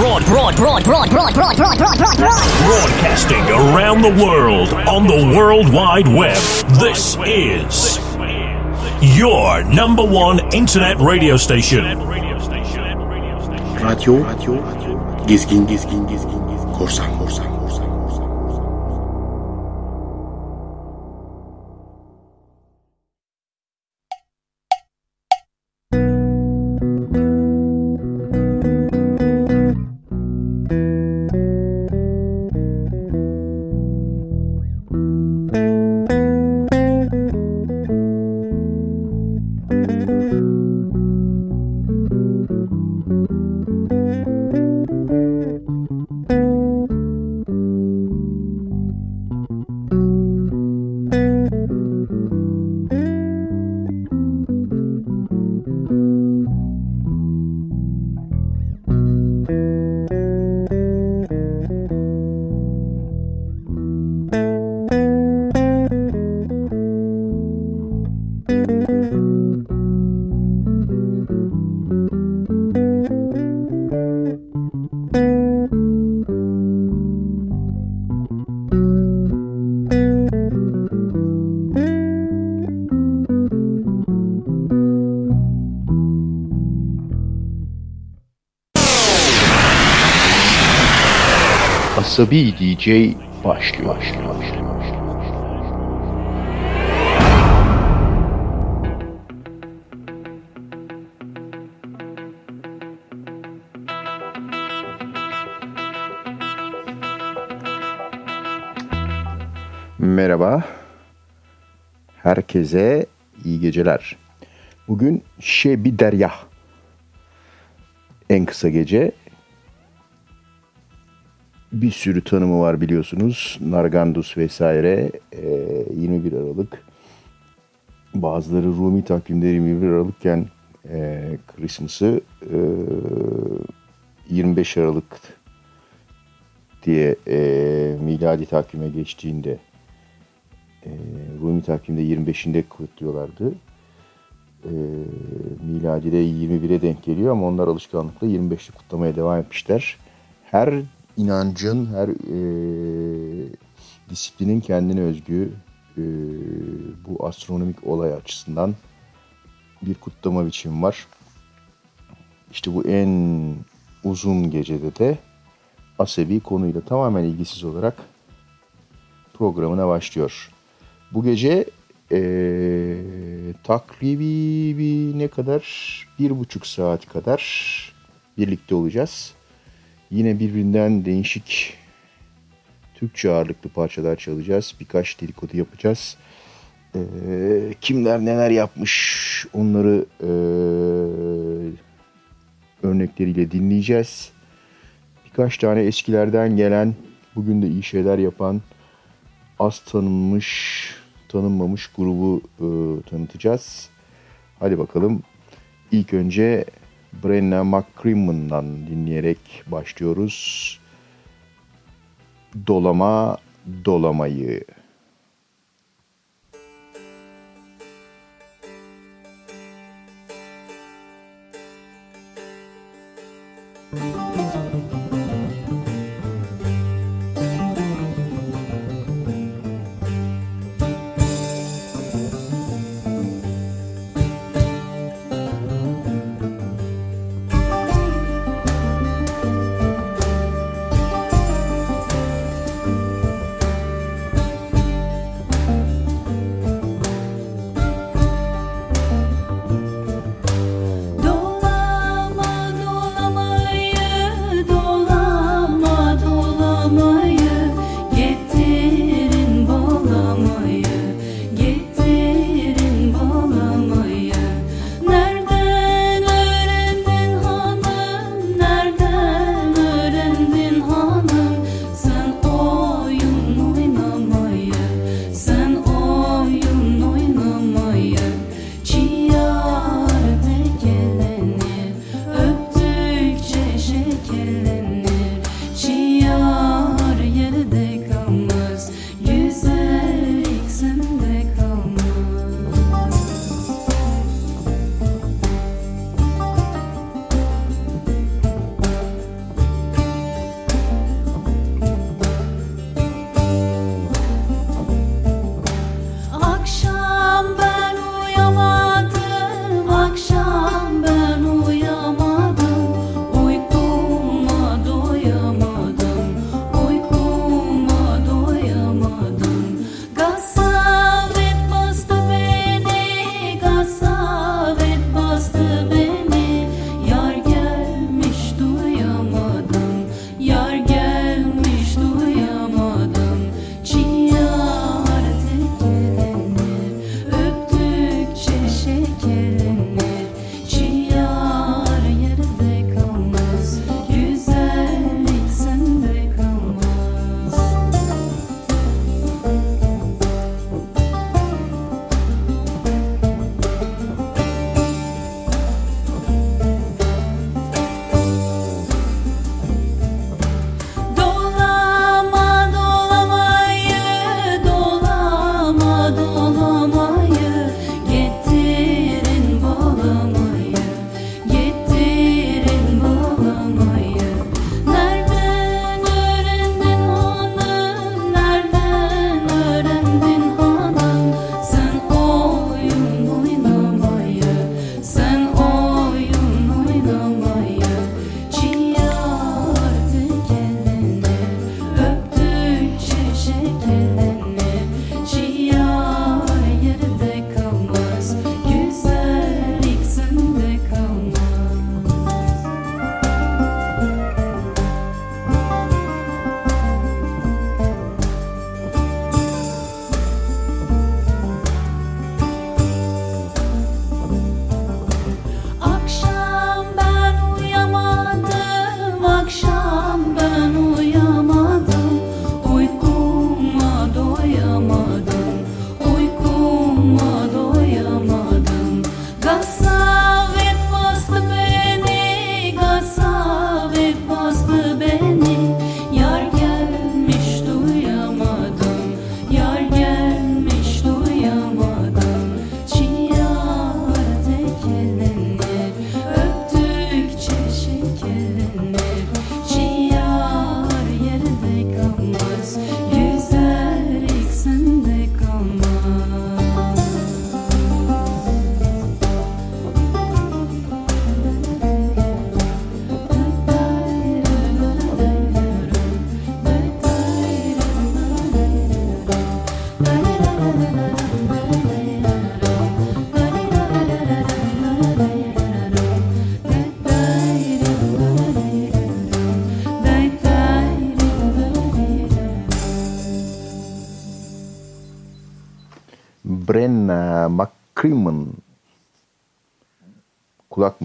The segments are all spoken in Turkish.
Broad, broad, broad, broad, broad, broad, broad, broad, broad, broad. Broadcasting around the world on the World Wide Web. This is your number one internet radio station. Radyo, radyo, gezgin, gezgin, gezgin, korsan, korsan, korsan. Asabi DJ başlıyor. başlıyor, başlıyor. Merhaba. Herkese iyi geceler. Bugün Şebi Derya. En kısa gece bir sürü tanımı var biliyorsunuz. Nargandus vesaire e, 21 Aralık. Bazıları Rumi takvimde 21 Aralıkken e, Christmas'ı e, 25 Aralık diye e, miladi takvime geçtiğinde e, Rumi takvimde 25'inde kutluyorlardı. E, miladide 21'e denk geliyor ama onlar alışkanlıkla 25'te kutlamaya devam etmişler. Her inancın, her e, disiplinin kendine özgü e, bu astronomik olay açısından bir kutlama biçimi var. İşte bu en uzun gecede de Asevi konuyla tamamen ilgisiz olarak programına başlıyor. Bu gece e, takribi ne kadar? Bir buçuk saat kadar birlikte olacağız. Yine birbirinden değişik Türkçe ağırlıklı parçalar çalacağız. Birkaç dedikodu yapacağız. Ee, kimler neler yapmış onları e, örnekleriyle dinleyeceğiz. Birkaç tane eskilerden gelen, bugün de iyi şeyler yapan, az tanınmış, tanınmamış grubu e, tanıtacağız. Hadi bakalım. İlk önce Brenna McCrimmon'dan dinleyerek başlıyoruz. Dolama dolamayı. Dolama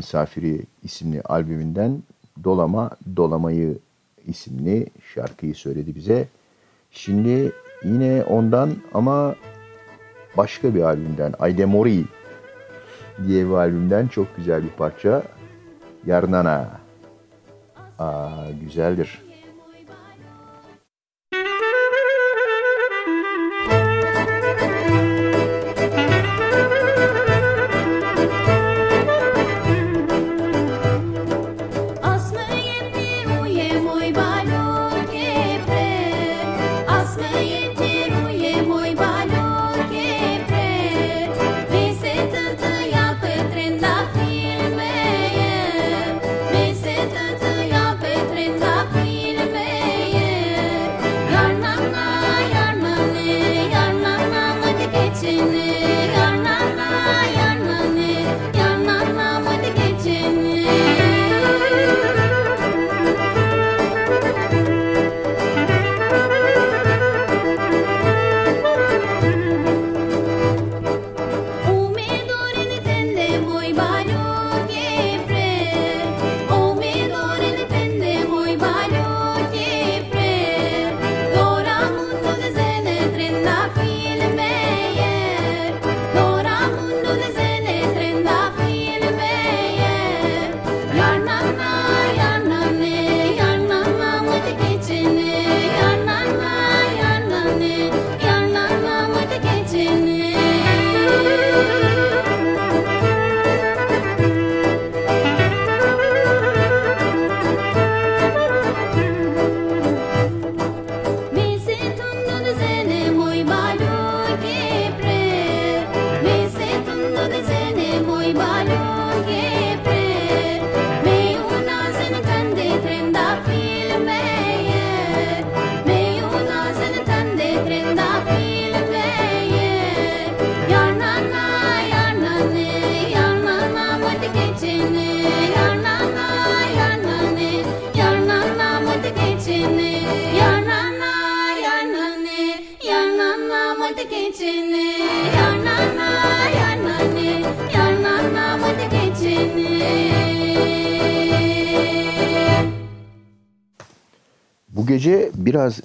Misafiri isimli albümünden Dolama Dolamayı isimli şarkıyı söyledi bize. Şimdi yine ondan ama başka bir albümden Ayde Mori diye bir albümden çok güzel bir parça Yarnana. Aa, güzeldir.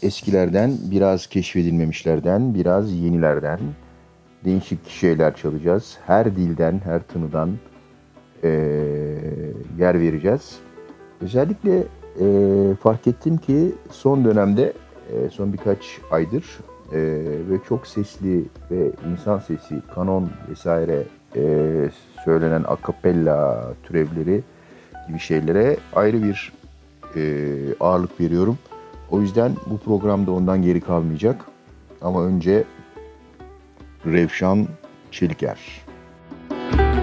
Eskilerden, biraz keşfedilmemişlerden, biraz yenilerden değişik şeyler çalacağız. Her dilden, her tınıdan e, yer vereceğiz. Özellikle e, fark ettim ki son dönemde, e, son birkaç aydır e, ve çok sesli ve insan sesi, kanon vesaire e, söylenen akapella türevleri gibi şeylere ayrı bir e, ağırlık veriyorum. O yüzden bu programda ondan geri kalmayacak. Ama önce Revşan Çeliker. Darling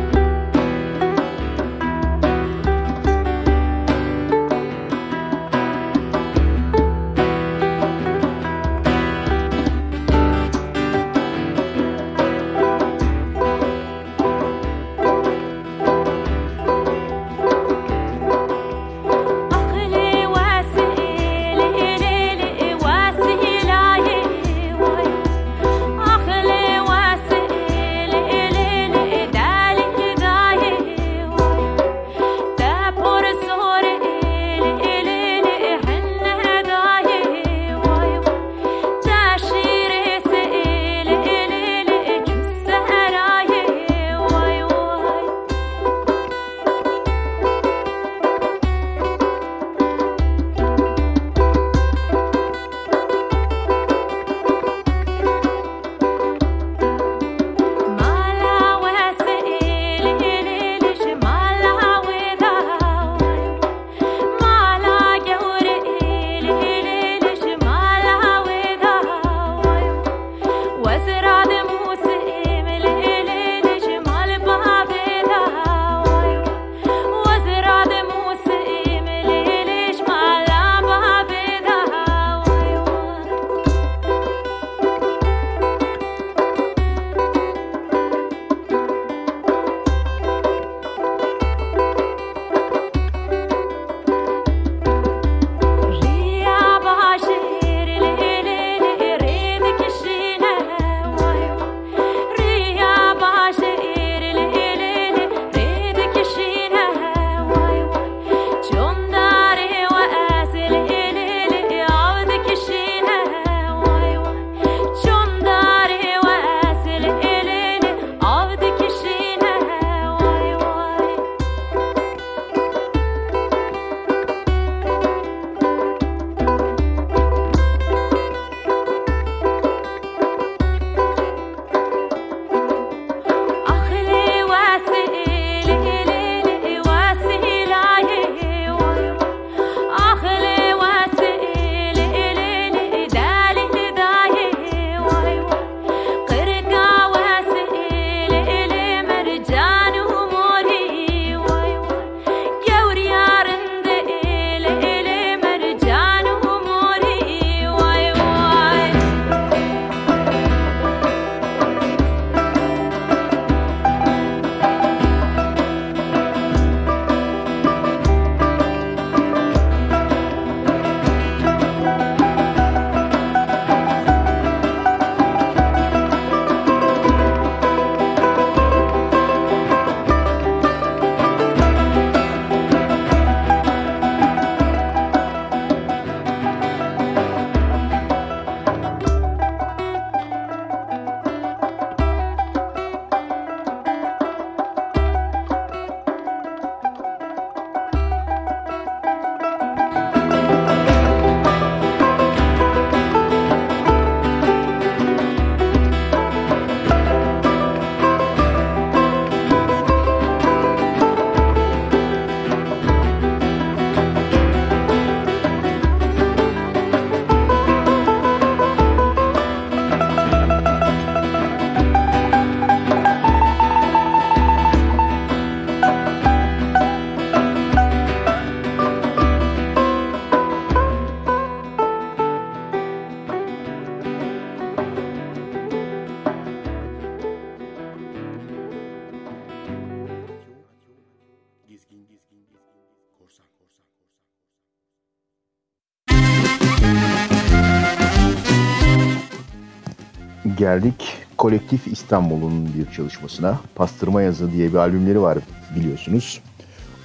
Geldik Kolektif İstanbul'un bir çalışmasına. Pastırma Yazı diye bir albümleri var biliyorsunuz.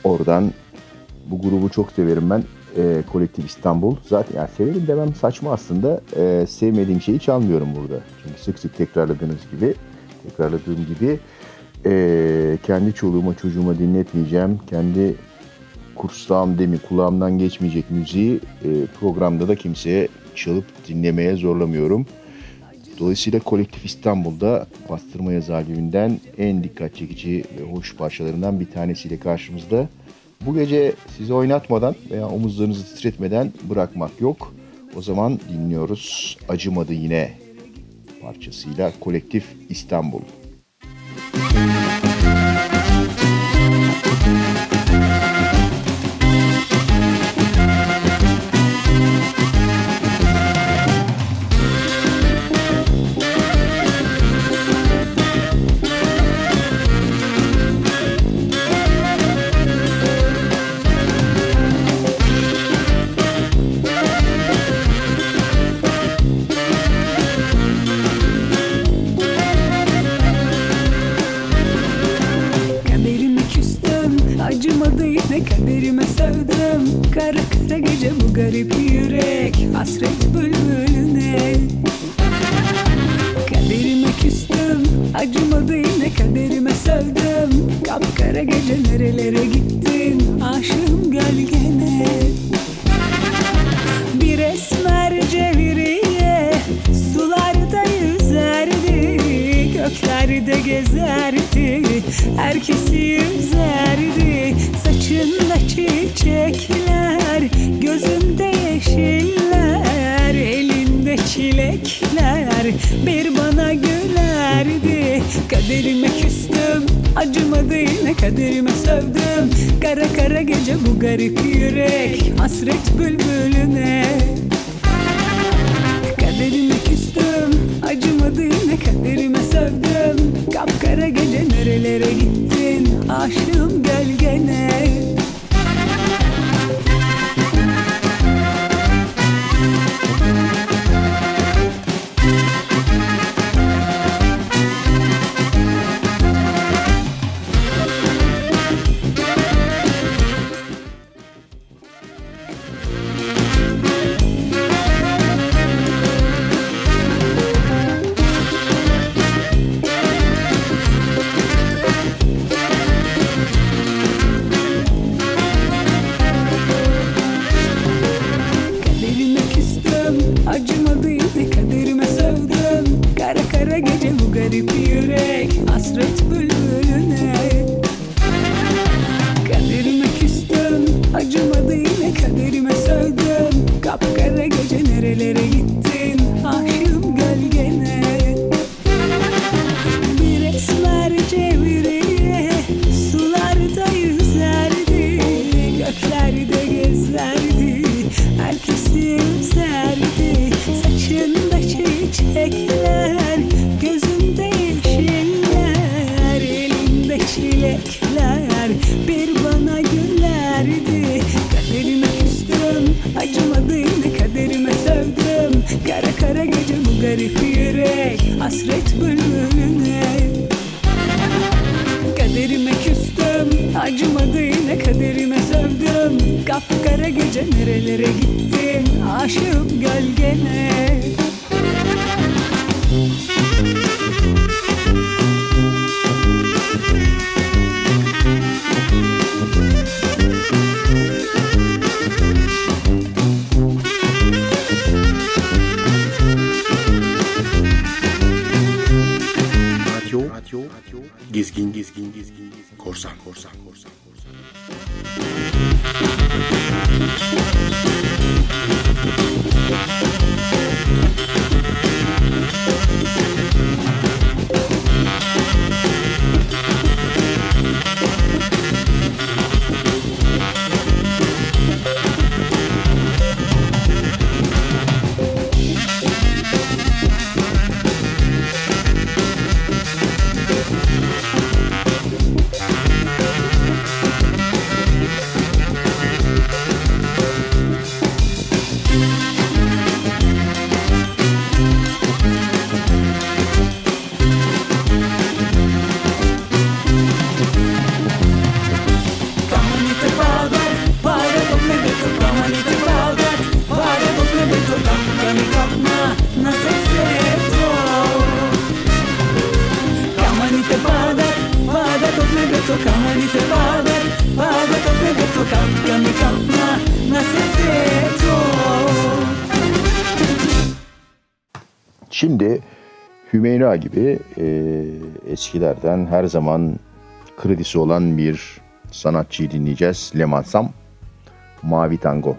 Oradan bu grubu çok severim ben. E, Kolektif İstanbul. Zaten yani severim demem saçma aslında. E, sevmediğim şeyi çalmıyorum burada. Çünkü sık sık tekrarladığınız gibi, tekrarladığım gibi e, kendi çoluğuma çocuğuma dinletmeyeceğim. Kendi kursağım demi kulağımdan geçmeyecek müziği e, programda da kimseye çalıp dinlemeye zorlamıyorum. Dolayısıyla Kolektif İstanbul'da Bastırma Yazı albümünden en dikkat çekici ve hoş parçalarından bir tanesiyle karşımızda. Bu gece sizi oynatmadan veya omuzlarınızı titretmeden bırakmak yok. O zaman dinliyoruz Acımadı Yine parçasıyla Kolektif İstanbul. Kaderime Hasret bülbülüne Herkesi üzerdi Saçında çiçekler Gözünde yeşiller Elinde çilekler. Bir bana gülerdi Kaderime küstüm Acımadı yine kaderime sövdüm Kara kara gece bu garip yürek Hasret bülbülüne. Kaderime küstüm Acımadı yine kaderime sövdüm Kapkara gece nerelere gittin Aşığım gölgene gezgin, gezgin, gezgin, gezgin, korsan, korsan, korsan, korsan. Hümeyra gibi e, eskilerden her zaman kredisi olan bir sanatçıyı dinleyeceğiz. Lemansam Mavi Tango.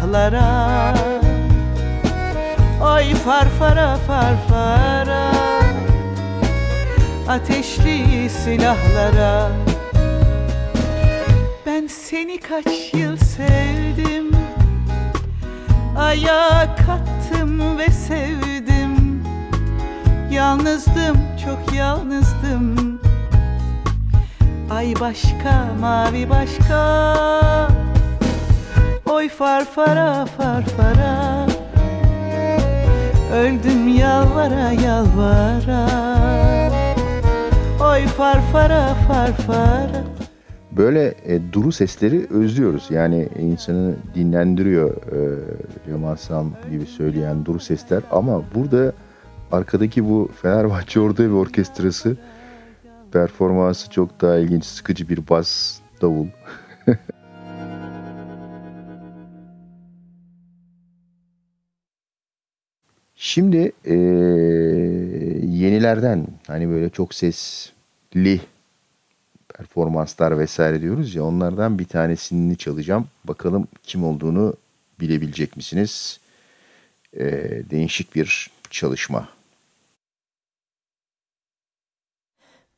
Silahlara Oy farfara farfara. Ateşli silahlara. Ben seni kaç yıl sevdim. Ayağa kattım ve sevdim. Yalnızdım, çok yalnızdım. Ay başka, mavi başka Oy farfara farfara Öldüm yalvara yalvara Oy farfara farfara Böyle e, duru sesleri özlüyoruz. Yani insanı dinlendiriyor e, Cemal Sam gibi söyleyen duru sesler. Ama burada arkadaki bu Fenerbahçe Ordu ve Orkestrası performansı çok daha ilginç. Sıkıcı bir bas, davul. Şimdi e, yenilerden hani böyle çok sesli performanslar vesaire diyoruz ya onlardan bir tanesini çalacağım. Bakalım kim olduğunu bilebilecek misiniz? E, değişik bir çalışma.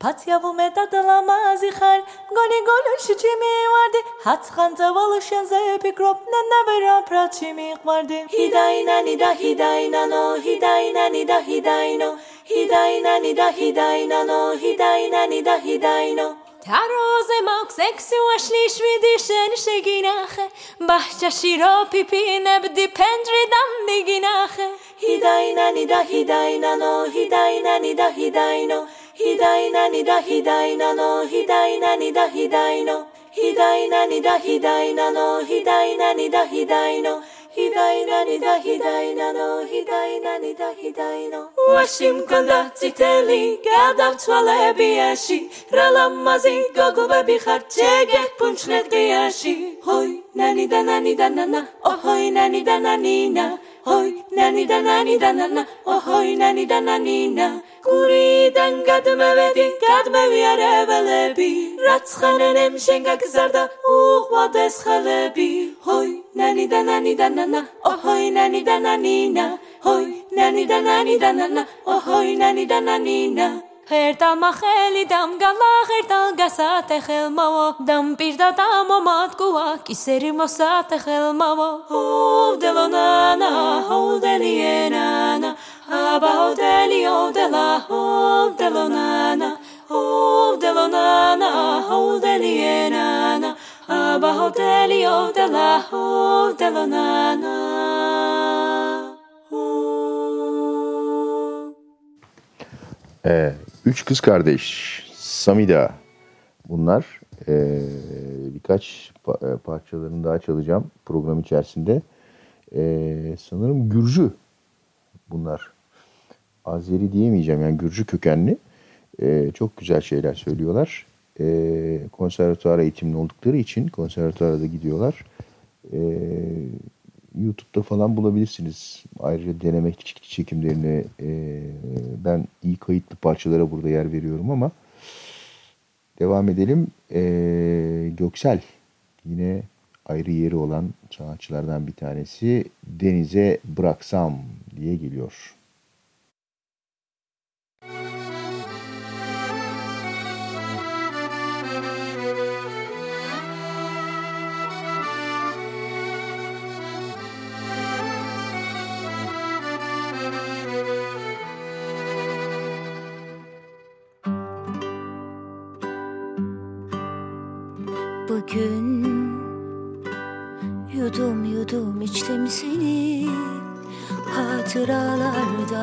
ფაციავუმედად ლამაზი ხარ მგონი გოლოში ჩიმივარდი ჰაცხანძავალ შენზე ფიქრობ ნანავერაფრა ჩიმიყვარდი ჰიდაინანი და ჰიდაინანო ჰიდაინანი და ჰიდაინო ჰიდაინანი და ჰიდაინანო ჰიდაინანი და ჰიდაინო თაროზე მაქვს ექვსი ვაშლი შვიდი შენ შეგინახე ბაჰჩაში რო ფიფინებდი ფენჯრიდან მიგინახე ჰიდაინანი და ჰიდაინანო ჰიდაინანი და ჰიდაინო ひだいなにだひだいなのひだいなにだひだいのひだいなにだひだいなのひだいなにだひだいのひだいなにだひだいなのひだいなにだひだいのわしむかんだちてりがだつわれびやしららまじごごべびはちえげぷんちねてやしほいなにだなにだななおほいなにだなになほいなにだなにだななおほいなにだなにな გურიდან გადმევედი გადმევიარე ველები რაც ხანენემ შენ გაგზარდა უყვადეს ხელები. ჰოი ნანი და ნანი და ნანა ოჰოი ნანი და ნანინა. ჰოი ნანი და ნანი და ნანა ოჰოი ნანი და ნანინა. ღერდა მახელი დამგალა ღერდა გასათე ხელმავო დამპირდა დამომატკუა კისერი მოსათე ხელმავო ჰოვდელონანა ჰოვდელიენანა ee, üç kız kardeş. Samida. Bunlar ee, e, birkaç parçalarını daha çalacağım program içerisinde. E, sanırım Gürcü bunlar. Azeri diyemeyeceğim yani Gürcü kökenli. Ee, çok güzel şeyler söylüyorlar. Ee, konservatuar eğitimli oldukları için konservatuara da gidiyorlar. Ee, YouTube'da falan bulabilirsiniz. Ayrıca deneme çekimlerini e, ben iyi kayıtlı parçalara burada yer veriyorum ama devam edelim. Ee, Göksel yine ayrı yeri olan sanatçılardan bir tanesi Denize Bıraksam diye geliyor.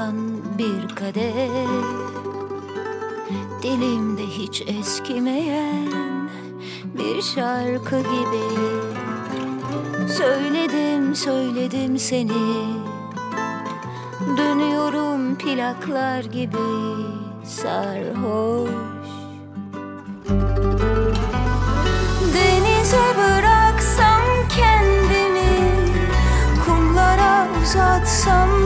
Hatıralardan bir kadeh. Dilimde hiç eskimeyen bir şarkı gibi. Söyledim söyledim seni. Dönüyorum plaklar gibi. Sarhoş. Denize bıraksam kendimi Kumlara uzatsam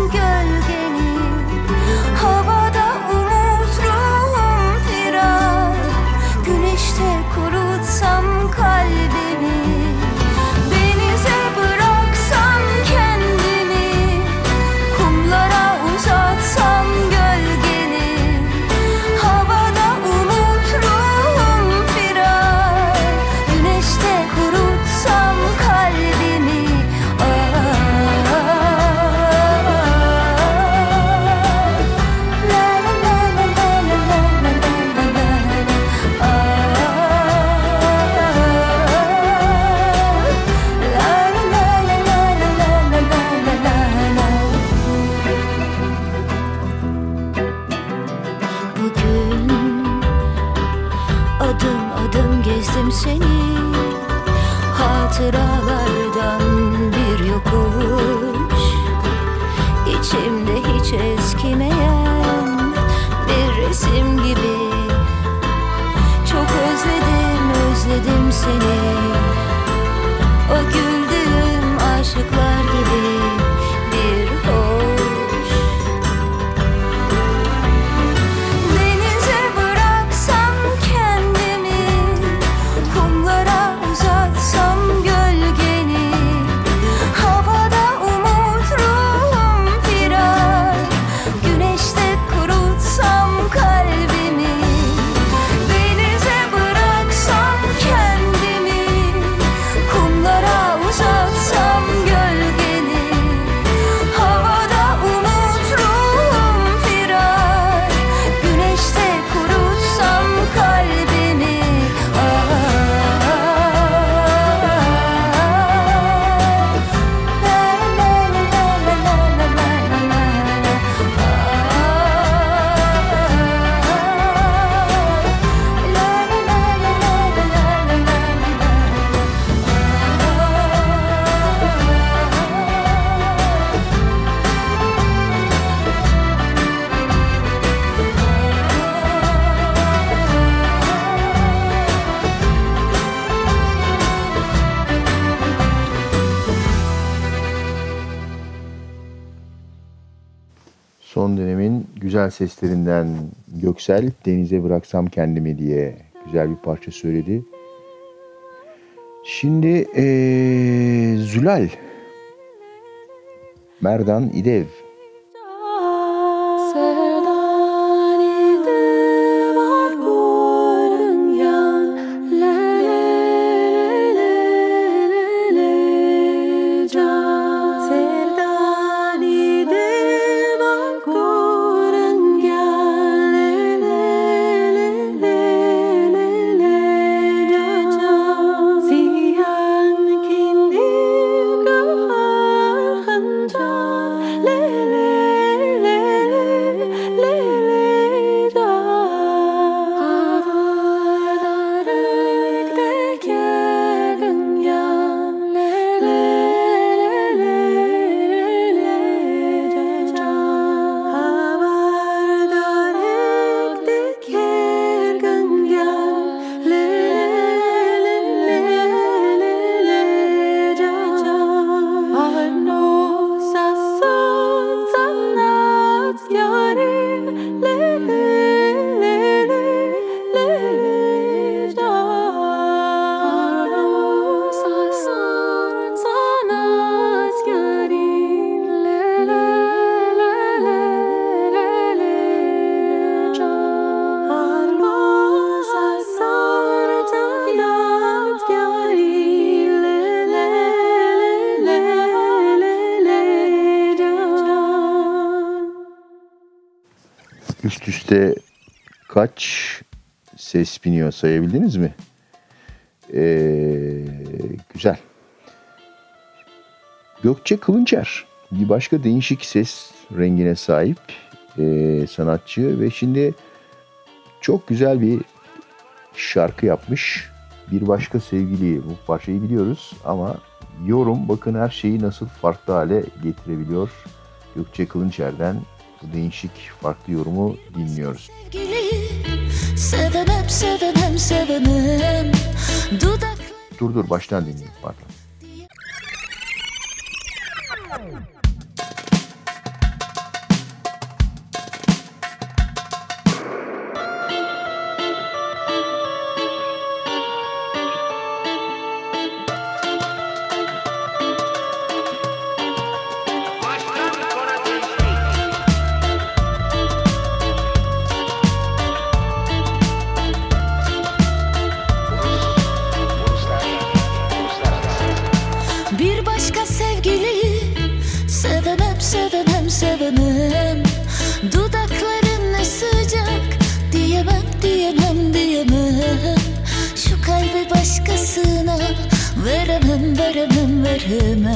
seslerinden Göksel denize bıraksam kendimi diye güzel bir parça söyledi. Şimdi ee, Zülal Merdan İdev kaç ses biniyor sayabildiniz mi? Ee, güzel. Gökçe Kılınçer bir başka değişik ses rengine sahip e, sanatçı ve şimdi çok güzel bir şarkı yapmış. Bir başka sevgili bu parçayı biliyoruz ama yorum bakın her şeyi nasıl farklı hale getirebiliyor. Gökçe Kılınçer'den bu değişik farklı yorumu dinliyoruz. Sevemem sevemem sevemem Dudak Dur dur baştan dinleyelim pardon.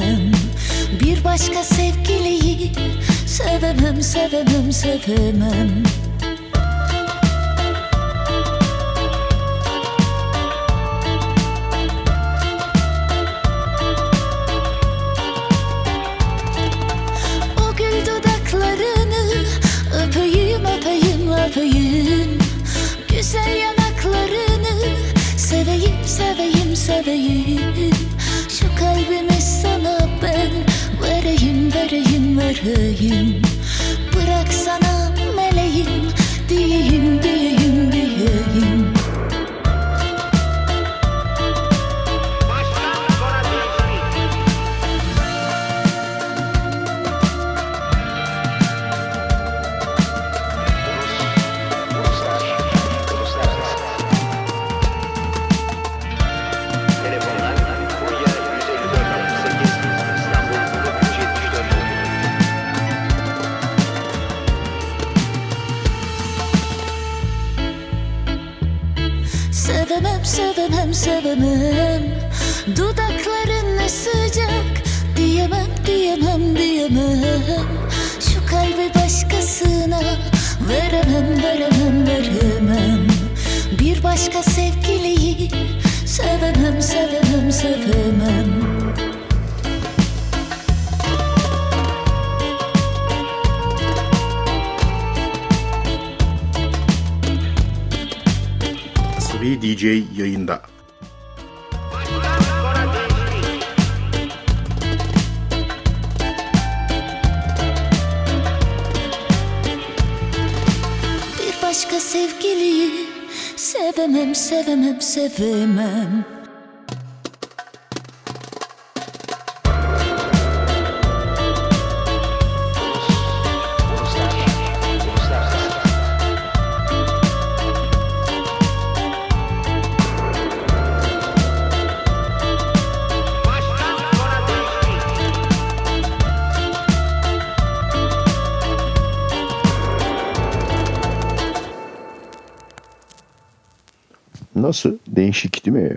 Veremem Bir başka sevgiliyi Sevemem sevemem sevemem. O gül dudaklarını öpeyim öpeyim öpeyim. Güzel yanaklarını seveyim seveyim seveyim murder him. Sevemem Dudakların ne sıcak? Diyemem diyemem diyemem. Şu kalbi başkasına Veremem veremem veremem. Bir başka sevgiliyi Sevemem sevemem sevemem. Asabi DJ yayında. sevemem sevemem Nasıl? Değişik değil mi?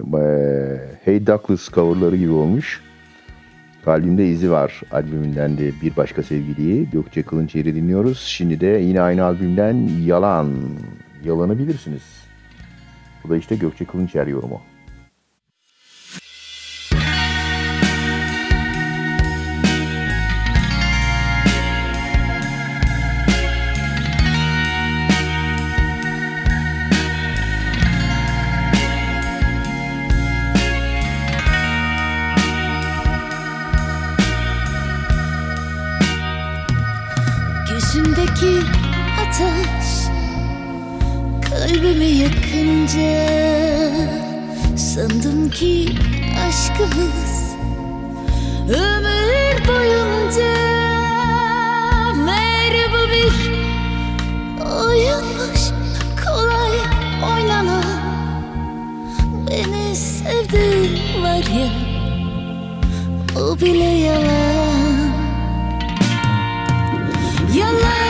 Hey Douglas coverları gibi olmuş. Kalbimde izi var albümünden de bir başka sevgiliyi Gökçe Kılınçer'i dinliyoruz. Şimdi de yine aynı albümden Yalan. Yalanı bilirsiniz. Bu da işte Gökçe Kılınçer yorumu. Sandım ki aşkımız Ömür boyunca Meğer bu bir oyunmuş Kolay oynanan Beni sevdin var ya O bile yalan. Yalan,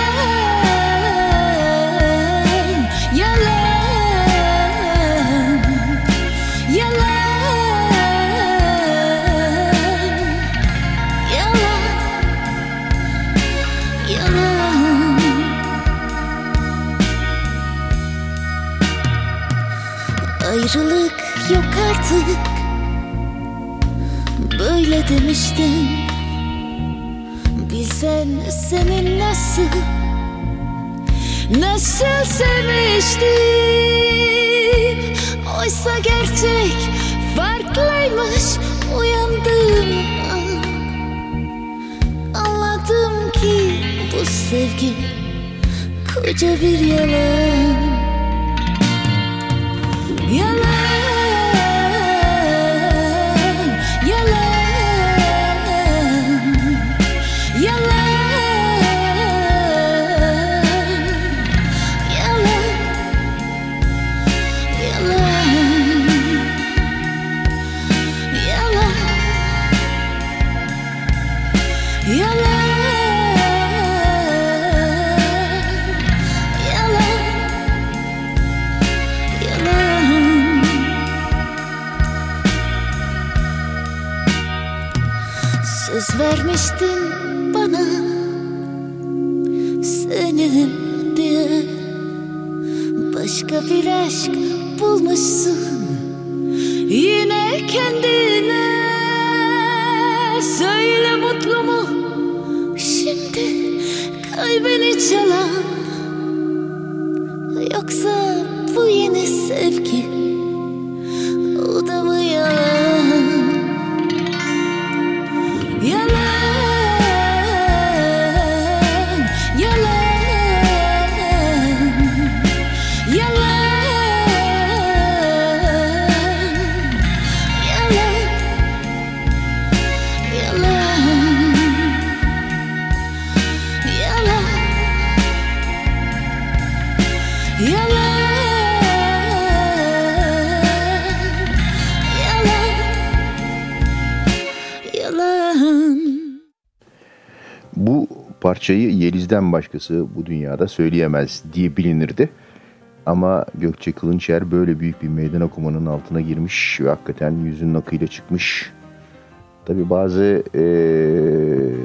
Ayrılık yok artık. Böyle demiştin. Bilsen senin nasıl? Nasıl sevmiştim Oysa gerçek farklıymış Uyandığım an. Anladım ki bu sevgi Koca bir yalan 原来 Vermiştin bana Senin diye. Başka bir aşk bulmuşsun Yine kendine. Söyle mutlu mu? Şimdi kalbini çalan. Yoksa bu yeni sevgi Yeliz'den başkası bu dünyada söyleyemez diye bilinirdi. Ama Gökçe Kılınçer böyle büyük bir meydan okumanın altına girmiş ve hakikaten yüzünün akıyla çıkmış. Tabi bazı eee,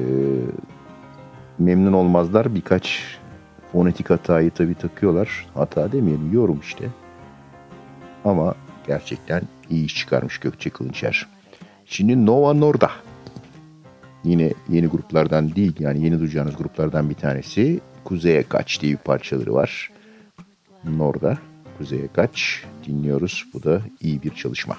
memnun olmazlar birkaç fonetik hatayı tabi takıyorlar. Hata demeyelim yorum işte. Ama gerçekten iyi iş çıkarmış Gökçe Kılınçer. Şimdi Nova Norda. Yine yeni gruplardan değil yani yeni duyacağınız gruplardan bir tanesi. Kuzeye Kaç diye bir parçaları var. Norda Kuzeye Kaç dinliyoruz. Bu da iyi bir çalışma.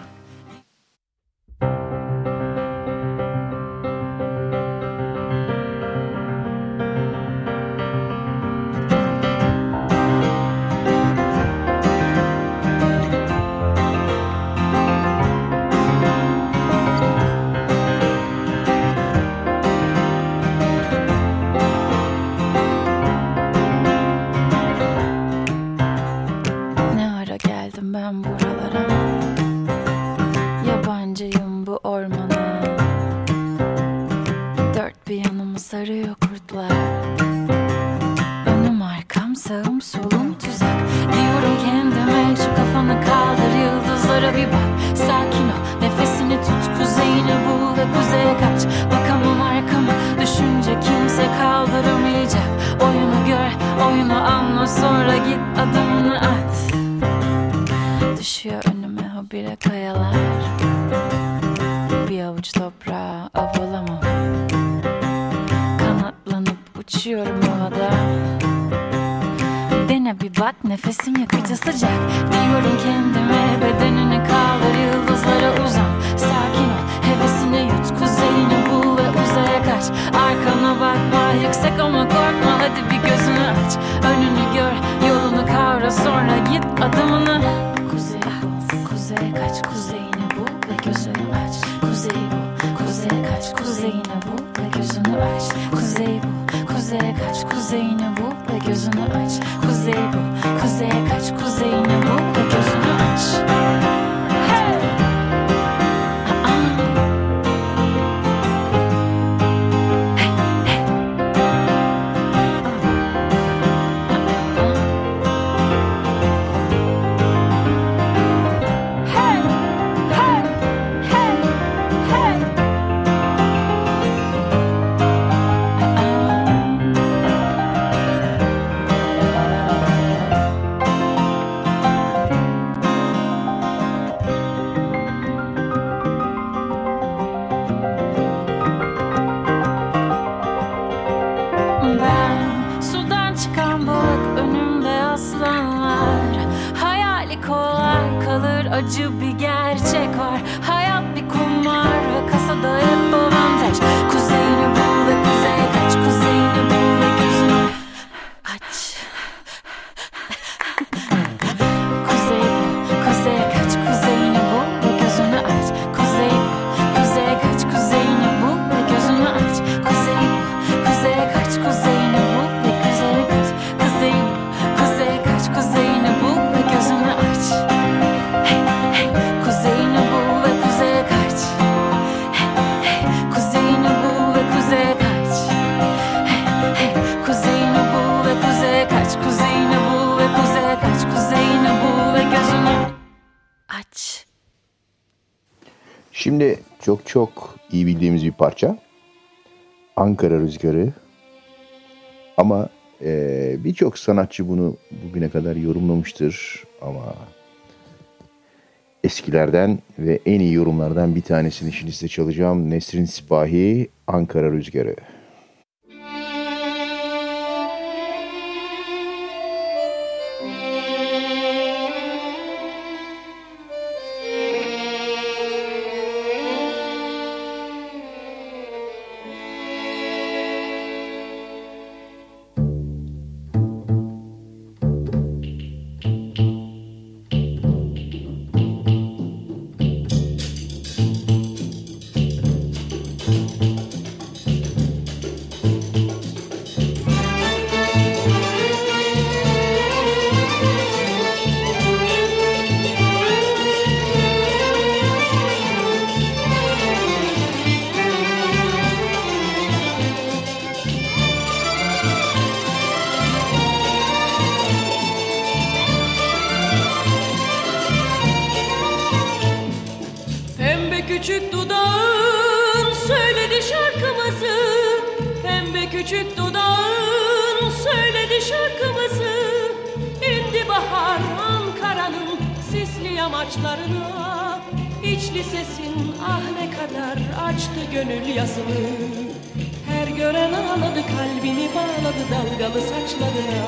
Sarıyor kurtlar Önüm arkam sağım solum tuzak. Diyorum kendime şu kafanı kaldır yıldızlara bir bak. Sakin ol nefesini tut kuzeyini bul ve kuzeye kaç. Bakamam arkama düşünce kimse kaldıramayacak. Oyunu gör oyunu anla sonra git adımını at. Düşüyor önüme habire kayalar. Bir avuç toprağa av uçuyorum havada. Dene bir bak nefesim yakıcı sıcak. Diyorum kendime bedenini kaldır yıldızlara uzan. Sakin ol hevesini yut kuzeyini bul ve uzaya kaç. Arkana bakma yüksek ama korkma. Hadi bir gözünü aç Önünü gör yolunu kavra. Sonra git adımını. Kuzey bul kuzeye kaç. Kuzeyini bul ve gözünü aç. Kuzey bul kuzeye kaç. Kuzeyini bul ve gözünü aç kuzeye kaç kuzeyini bul ve gözünü aç. Kuzey bul kuzeye kaç kuzeyini bul bildiğimiz bir parça. Ankara Rüzgarı. Ama eee, birçok sanatçı bunu bugüne kadar yorumlamıştır. Ama eskilerden ve en iyi yorumlardan bir tanesini şimdi size çalacağım. Nesrin Sipahi, Ankara Rüzgarı. Ah ne kadar açtı gönül yazını Her gören ağladı kalbini bağladı dalgalı saçlarına.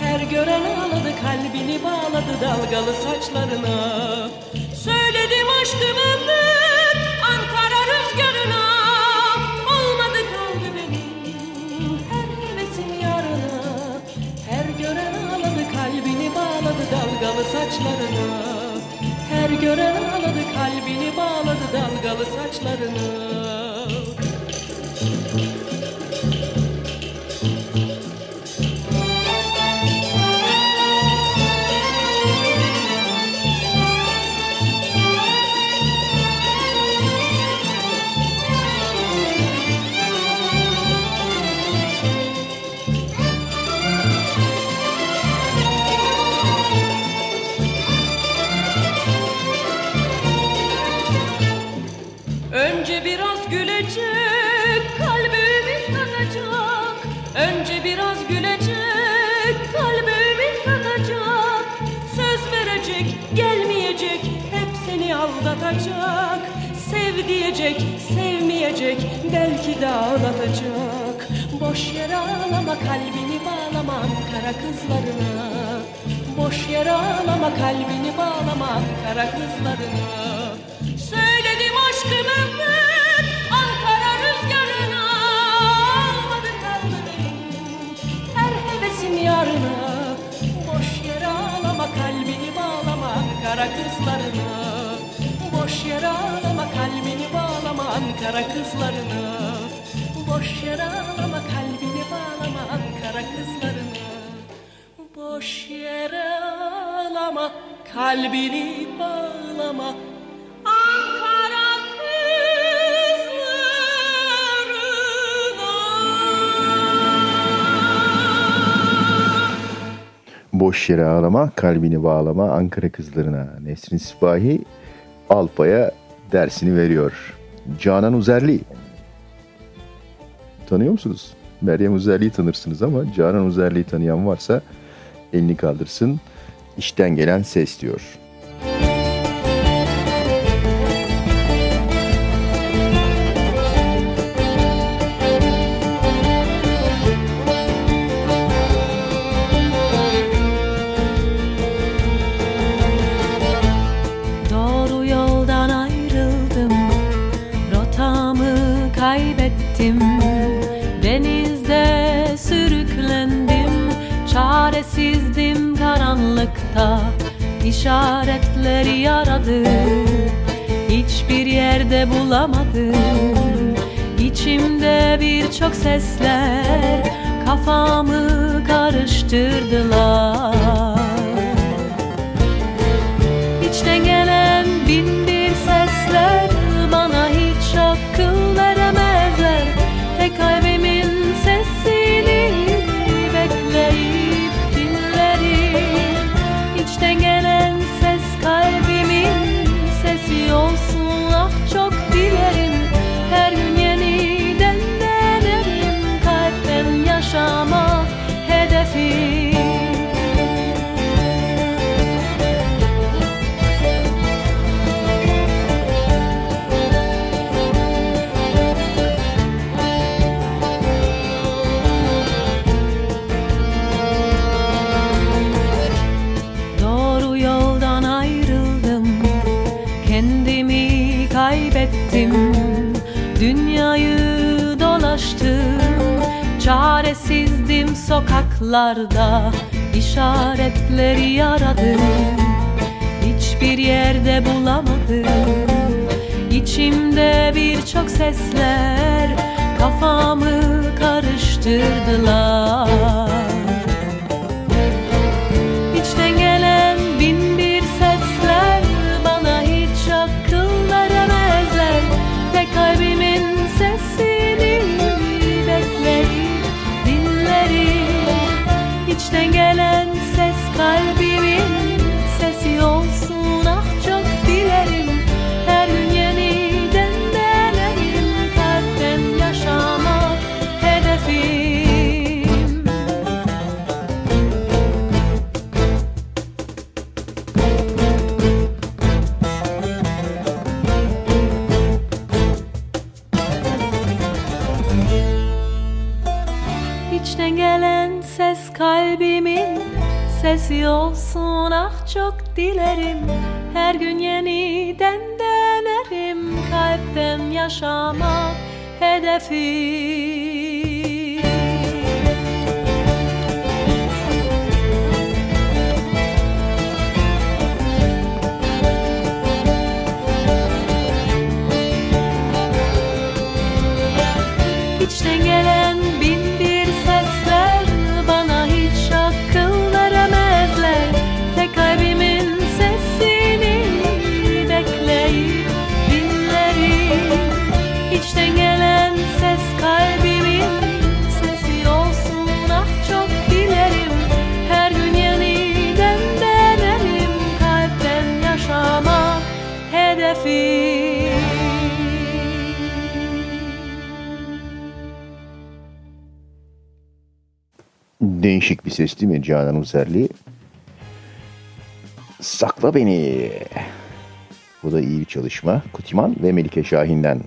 Her gören ağladı kalbini bağladı dalgalı saçlarına. Söyledim aşkımı ben Ankara rüzgarına. Olmadı kaldı her hevesim yarına. Her gören ağladı kalbini bağladı dalgalı saçlarına gören ağladı kalbini bağladı dalgalı saçlarına Sev diyecek, sevmeyecek, belki de ağlatacak. Boş yere ağlama kalbini bağlama kara kızlarına. Boş yere ağlama kalbini bağlama kara kızlarına. Söyledim aşkımı ben Ankara rüzgarına. Almadı kaldı benim her hevesim yarına. Boş yere ağlama kalbini bağlama Ankara kızlarına. Boş yere ağlama kalbini Ankara kızlarına Boş yere ağlama kalbini bağlama Ankara kızlarına Boş yere ağlama kalbini bağlama Ankara Boş yere ağlama, kalbini bağlama Ankara kızlarına. Nesrin Sipahi Alpa'ya dersini veriyor. Canan Uzerli. Tanıyor musunuz? Meryem Uzerli'yi tanırsınız ama Canan Uzerli'yi tanıyan varsa elini kaldırsın. İşten gelen ses diyor. İşaretleri aradım Hiçbir yerde bulamadım. İçimde birçok sesler Kafamı karıştırdılar Çaresizdim sokaklarda işaretleri aradım Hiçbir yerde bulamadım. İçimde birçok sesler Kafamı karıştırdılar İçten gelen ses kalbimin sesi olsun ah çok dilerim. Her gün yeniden denerim. Kalpten yaşamak hedefim Değişik bir ses değil mi Canan Uzerli? Sakla beni. Bu da iyi bir çalışma. Kutiman ve Melike Şahin'den.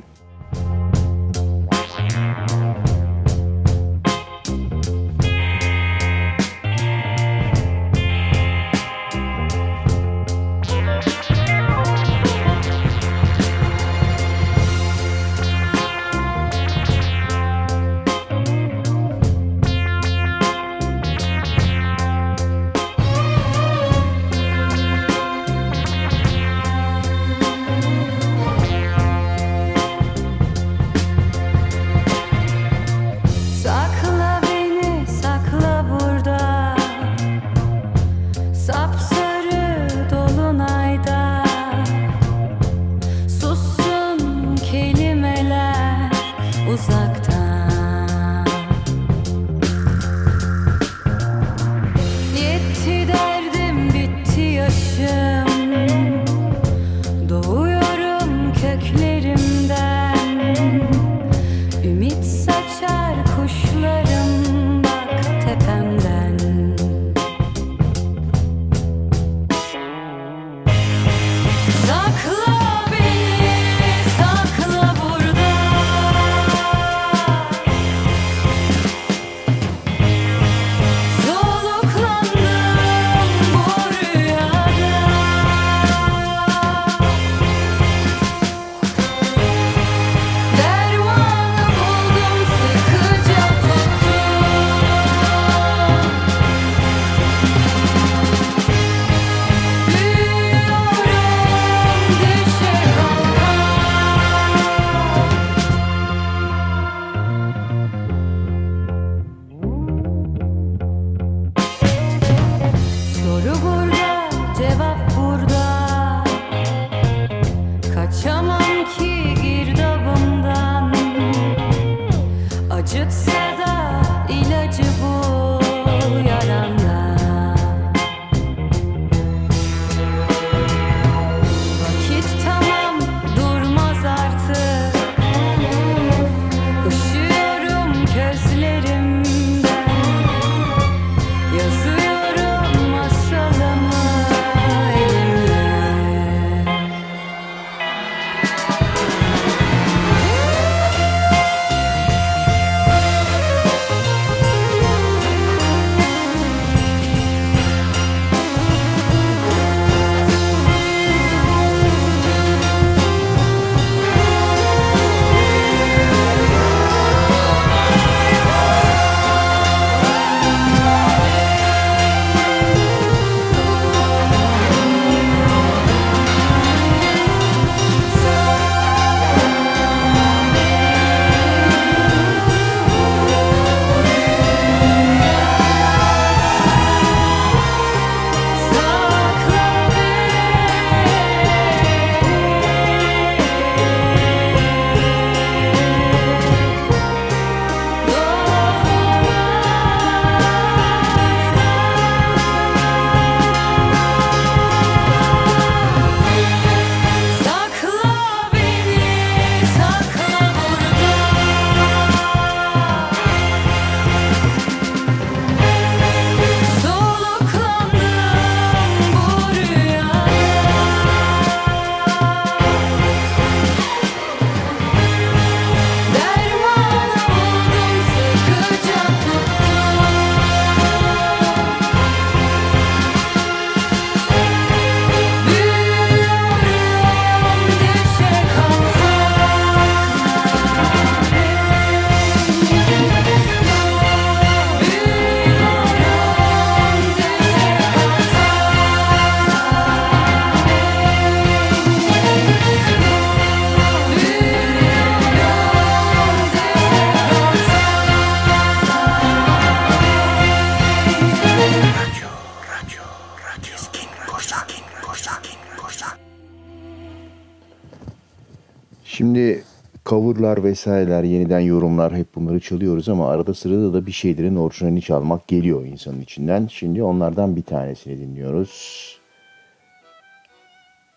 Şimdi coverlar vesaireler, yeniden yorumlar hep bunları çalıyoruz ama arada sırada da bir şeylerin orijinalini çalmak geliyor insanın içinden. Şimdi onlardan bir tanesini dinliyoruz.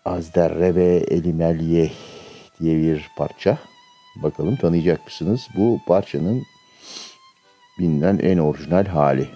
Azderre ve Elimelye diye bir parça. Bakalım tanıyacak mısınız? Bu parçanın bilinen en orijinal hali.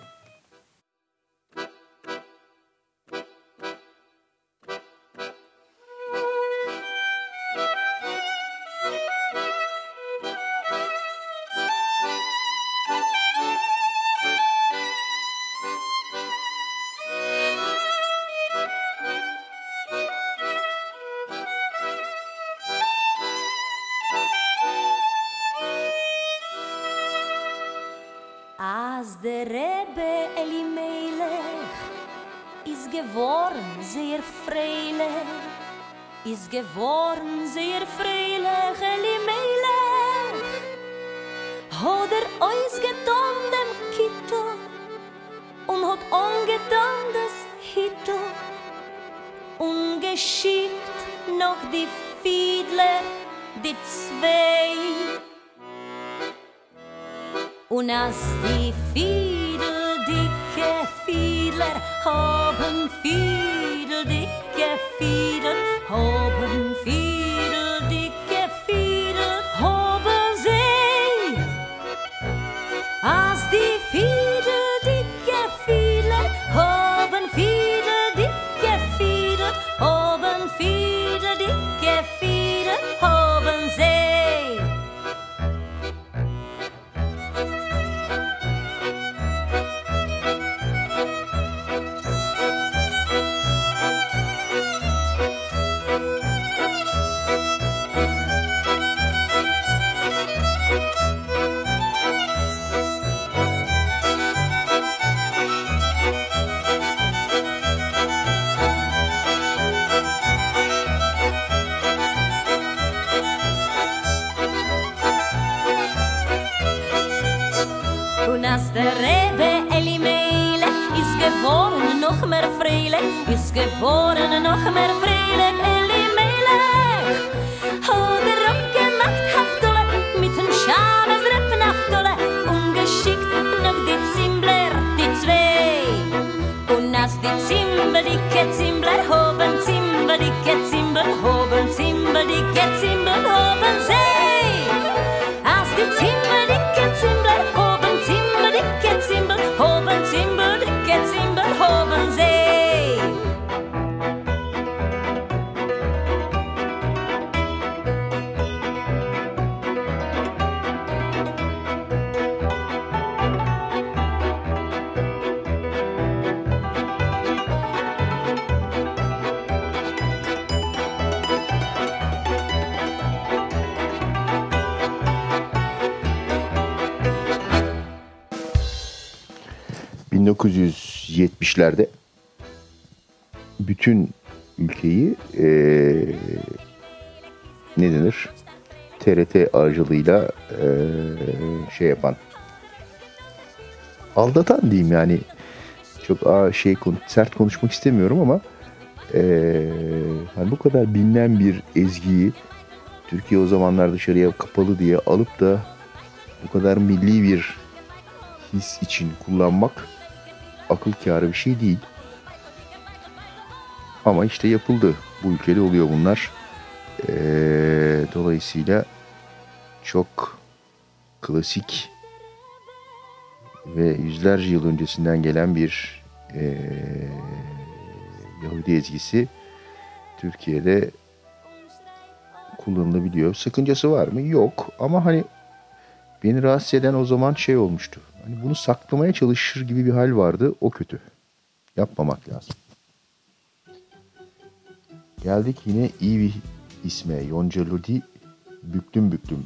Der Rebbe Elimelech is geworden sehr freilich, is geworden sehr freilich Elimelech. Hat er ausgetan dem Kittel und hat angetan das Hittel und geschickt noch die Fiedler, die zwei. Jonas die Fiedel, dicke Fiedler, haben Fiedel, dicke Fiedel, haben ...bütün ülkeyi... eee, ...ne denir... TRT aracılığıyla... eee, ...şey yapan... ...aldatan diyeyim yani... ...çok aa, şey sert konuşmak istemiyorum ama... eee, hani bu kadar bilinen bir ezgiyi... Türkiye o zamanlar dışarıya kapalı diye alıp da bu kadar milli bir his için kullanmak akıl kârı bir şey değil. Ama işte yapıldı. Bu ülkede oluyor bunlar. Ee, dolayısıyla çok klasik ve yüzlerce yıl öncesinden gelen bir ee, Yahudi ezgisi Türkiye'de kullanılabiliyor. Sakıncası var mı? Yok. Ama hani beni rahatsız eden o zaman şey olmuştu. Hani bunu saklamaya çalışır gibi bir hal vardı. O kötü. Yapmamak lazım. Geldik yine iyi bir isme. Yonca Lodi Büklüm Büklüm.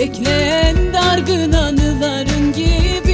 Bekleyen dargın anıların gibi.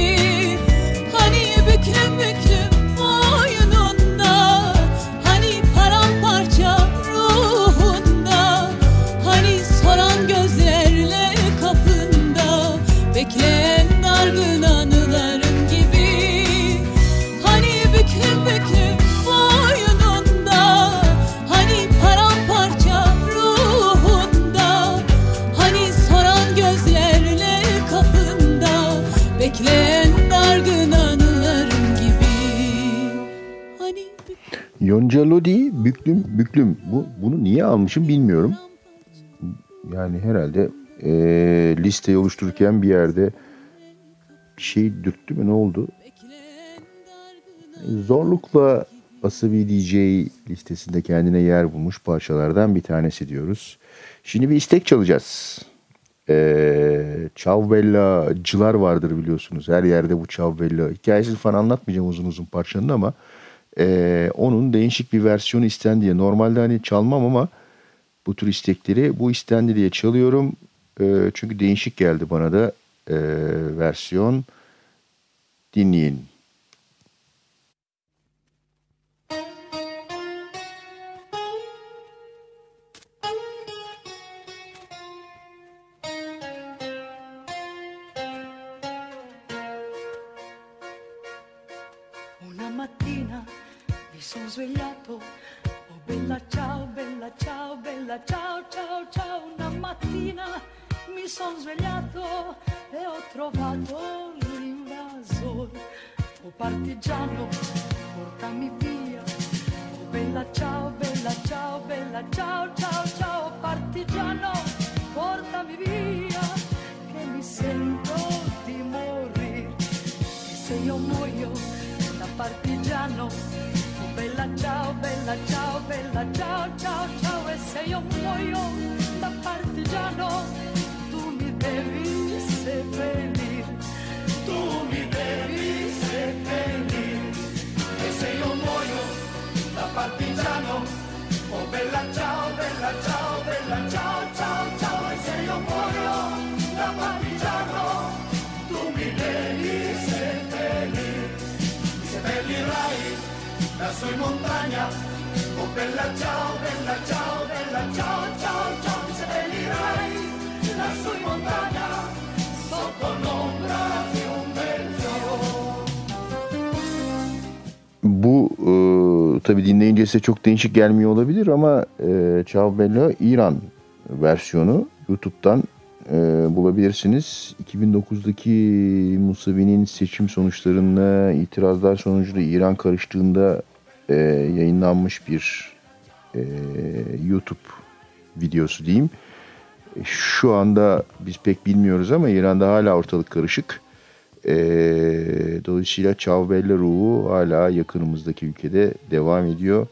Ancelodi büklüm büklüm bu bunu niye almışım bilmiyorum. Yani herhalde e, listeyi oluştururken bir yerde bir şey dürttü mü ne oldu? Zorlukla Asabi DJ listesinde kendine yer bulmuş parçalardan bir tanesi diyoruz. Şimdi bir istek çalacağız. Ee, Çavbella'cılar vardır biliyorsunuz. Her yerde bu Çavbella. Hikayesini falan anlatmayacağım uzun uzun parçanın ama ee, onun değişik bir versiyonu istendi diye. Normalde hani çalmam ama bu tür istekleri bu istendi diye çalıyorum. Ee, çünkü değişik geldi bana da e, versiyon. Dinleyin. Çok değişik gelmiyor olabilir ama e, Ciao Bella İran versiyonu YouTube'dan e, bulabilirsiniz. 2009'daki Musavi'nin seçim sonuçlarına itirazlar sonucu İran karıştığında e, yayınlanmış bir e, YouTube videosu diyeyim. E, Şu anda biz pek bilmiyoruz ama İran'da hala ortalık karışık. E, dolayısıyla Ciao Bella ruhu hala yakınımızdaki ülkede devam ediyor.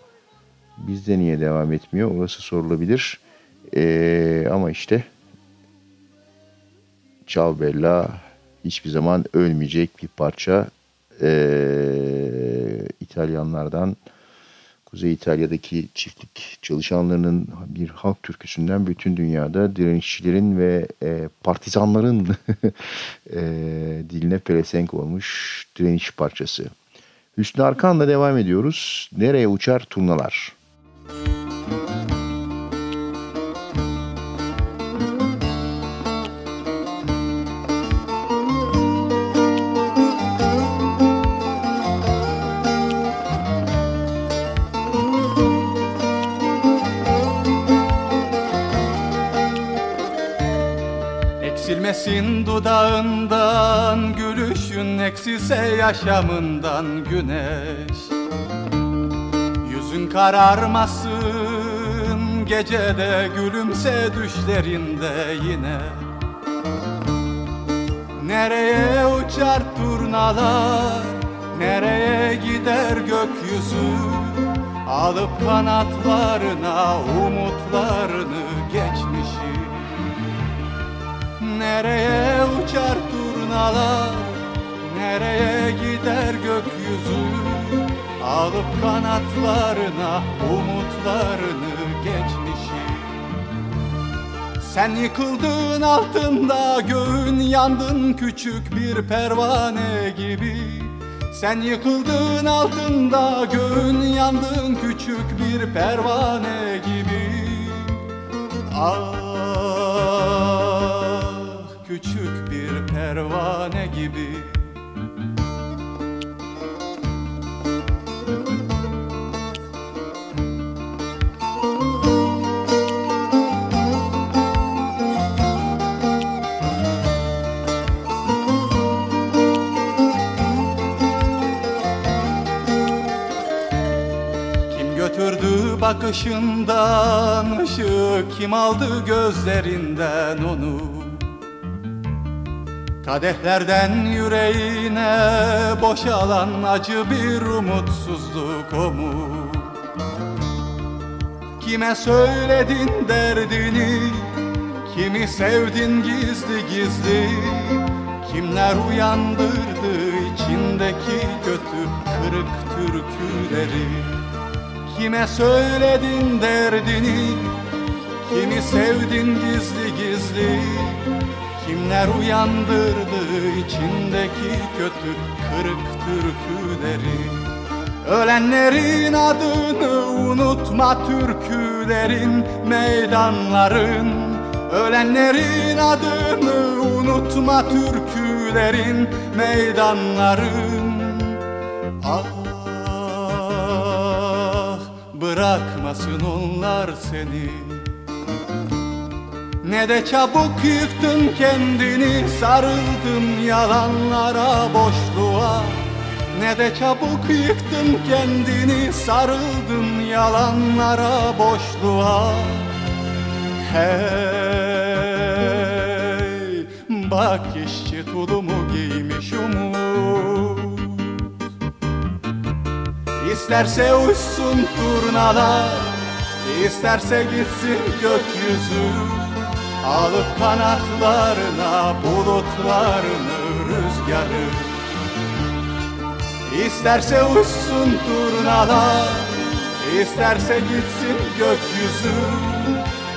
Bizde niye devam etmiyor? Orası sorulabilir. E, ama işte Ciao Bella hiçbir zaman ölmeyecek bir parça. E, İtalyanlardan Kuzey İtalya'daki çiftlik çalışanlarının bir halk türküsünden bütün dünyada direnişçilerin ve e, partizanların e, diline pelesenk olmuş direniş parçası. Hüsnü Arkan'la devam ediyoruz. Nereye uçar turnalar? Eksilmesin dudağından Gülüşün eksilse yaşamından güneş. Yüzün kararmasın Gecede gülümse düşlerinde yine. Nereye uçar turnalar Nereye gider gökyüzü? Alıp kanatlarına umutlarını geçmişi Nereye uçar turnalar? Nereye gider gökyüzü? Alıp kanatlarına umutlarını geçmişi. Sen yıkıldığın altında göğün yandın küçük bir pervane gibi. Sen yıkıldığın altında göğün yandın küçük bir pervane gibi. Ah küçük bir pervane gibi. Götürdü bakışından ışığı Kim aldı gözlerinden onu Kadehlerden yüreğine boşalan acı bir umutsuzluk o mu? Kime söyledin derdini, kimi sevdin gizli gizli? Kimler uyandırdı içindeki kötü kırık türküleri? Kime söyledin derdini, kimi sevdin gizli gizli Kimler uyandırdı içindeki kötü kırık türküleri? Ölenlerin adını unutma türkülerin meydanların. Ölenlerin adını unutma türkülerin meydanların. Ah bırakmasın onlar seni ne de çabuk yıktın kendini sarıldın yalanlara boşluğa. Ne de çabuk yıktın kendini sarıldın yalanlara boşluğa. Hey bak işçi tulumu giymiş umut. İsterse uçsun turnalar isterse gitsin gökyüzü Alıp kanatlarına bulutlarını rüzgarı. İsterse uçsun turnalar isterse gitsin gökyüzü.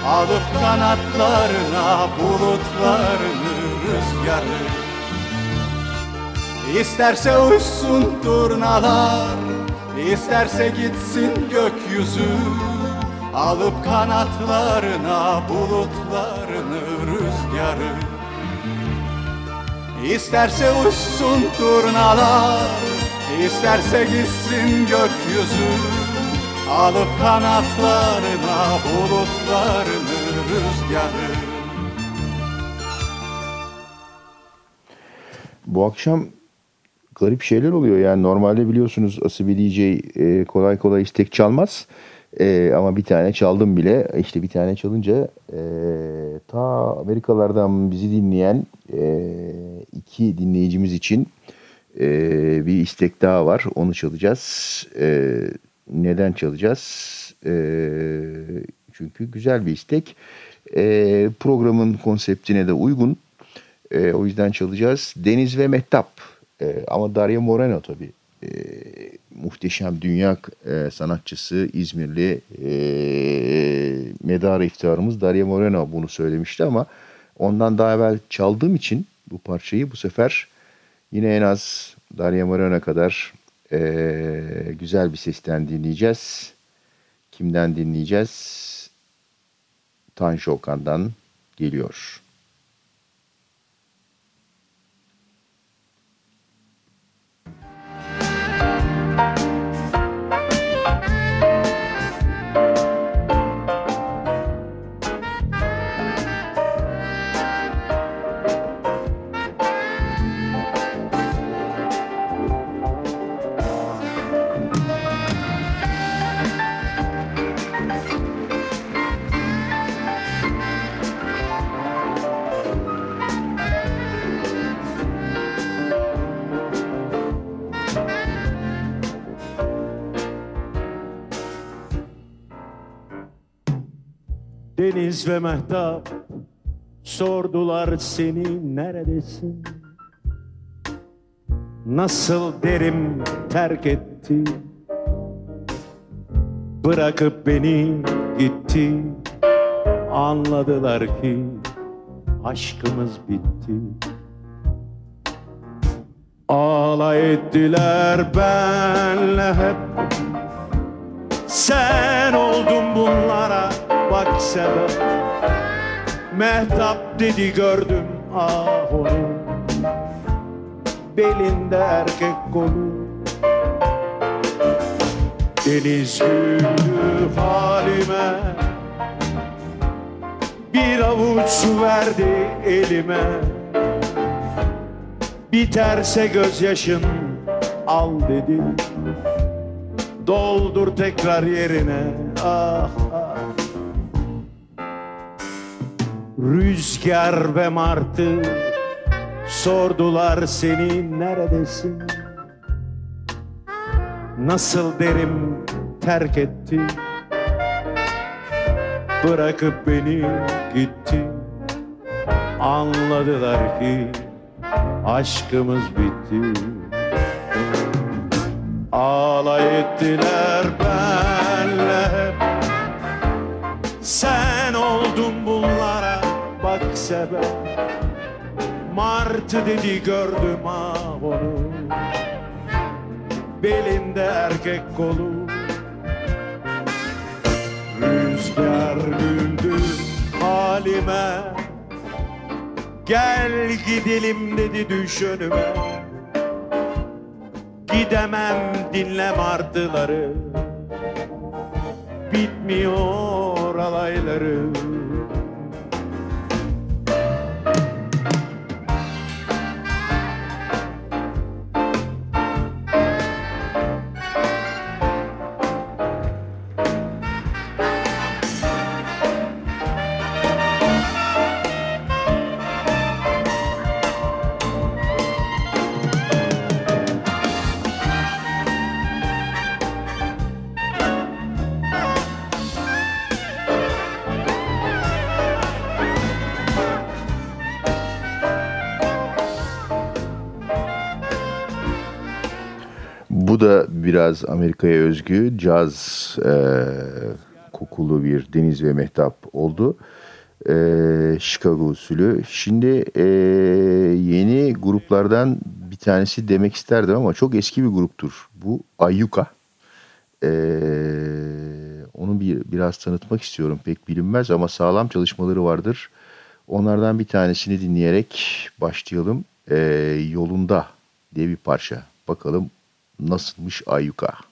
Alıp kanatlarına bulutlarını rüzgarı. İsterse uçsun turnalar isterse gitsin gökyüzü Alıp kanatlarına bulutlarını rüzgarı İsterse uçsun turnalar isterse gitsin gökyüzü Alıp kanatlarına bulutlarını rüzgarı Bu akşam garip şeyler oluyor. Yani normalde biliyorsunuz Asibe DJ kolay kolay istek çalmaz. E, ama bir tane çaldım bile. İşte bir tane çalınca e, ta Amerikalardan bizi dinleyen e, iki dinleyicimiz için e, bir istek daha var. Onu çalacağız. E, neden çalacağız? E, çünkü güzel bir istek. E, programın konseptine de uygun. E, o yüzden çalacağız. Deniz ve Mehtap. E, ama Daria Moreno tabii. E, muhteşem dünya e, sanatçısı İzmirli e, medar iftiharımız Daria Moreno bunu söylemişti ama ondan daha evvel çaldığım için bu parçayı bu sefer yine en az Daria Moreno kadar e, güzel bir sesten dinleyeceğiz. Kimden dinleyeceğiz? Tanju Okan'dan geliyor. Deniz ve Mehtap sordular seni neredesin? Nasıl derim terk etti? Bırakıp beni gitti. Anladılar ki aşkımız bitti. Ağlay ettiler benle hep Sen oldun bunlara bak sebep Mehtap dedi gördüm ah onu. Belinde erkek kolu. Deniz güldü halime. Bir avuç su verdi elime. Biterse gözyaşın al dedi. Doldur tekrar yerine. Ah ah Rüzgar ve martı sordular seni neredesin? Nasıl derim terk etti? Bırakıp beni gitti. Anladılar ki aşkımız bitti. Alay ettiler benle Sen sebep. Martı dedi gördüm ah onu. Belinde erkek kolu. Rüzgar güldü halime. Gel gidelim dedi düş önüme Gidemem dinle martıları. Bitmiyor alayları biraz Amerika'ya özgü caz e, kokulu bir Deniz ve Mehtap oldu. E, Chicago usulü. Şimdi e, yeni gruplardan bir tanesi demek isterdim ama çok eski bir gruptur. Bu Ayyuka. E, onu bir biraz tanıtmak istiyorum. Pek bilinmez ama sağlam çalışmaları vardır. Onlardan bir tanesini dinleyerek başlayalım. E, Yolunda diye bir parça. Bakalım nasılmış Ayyuka.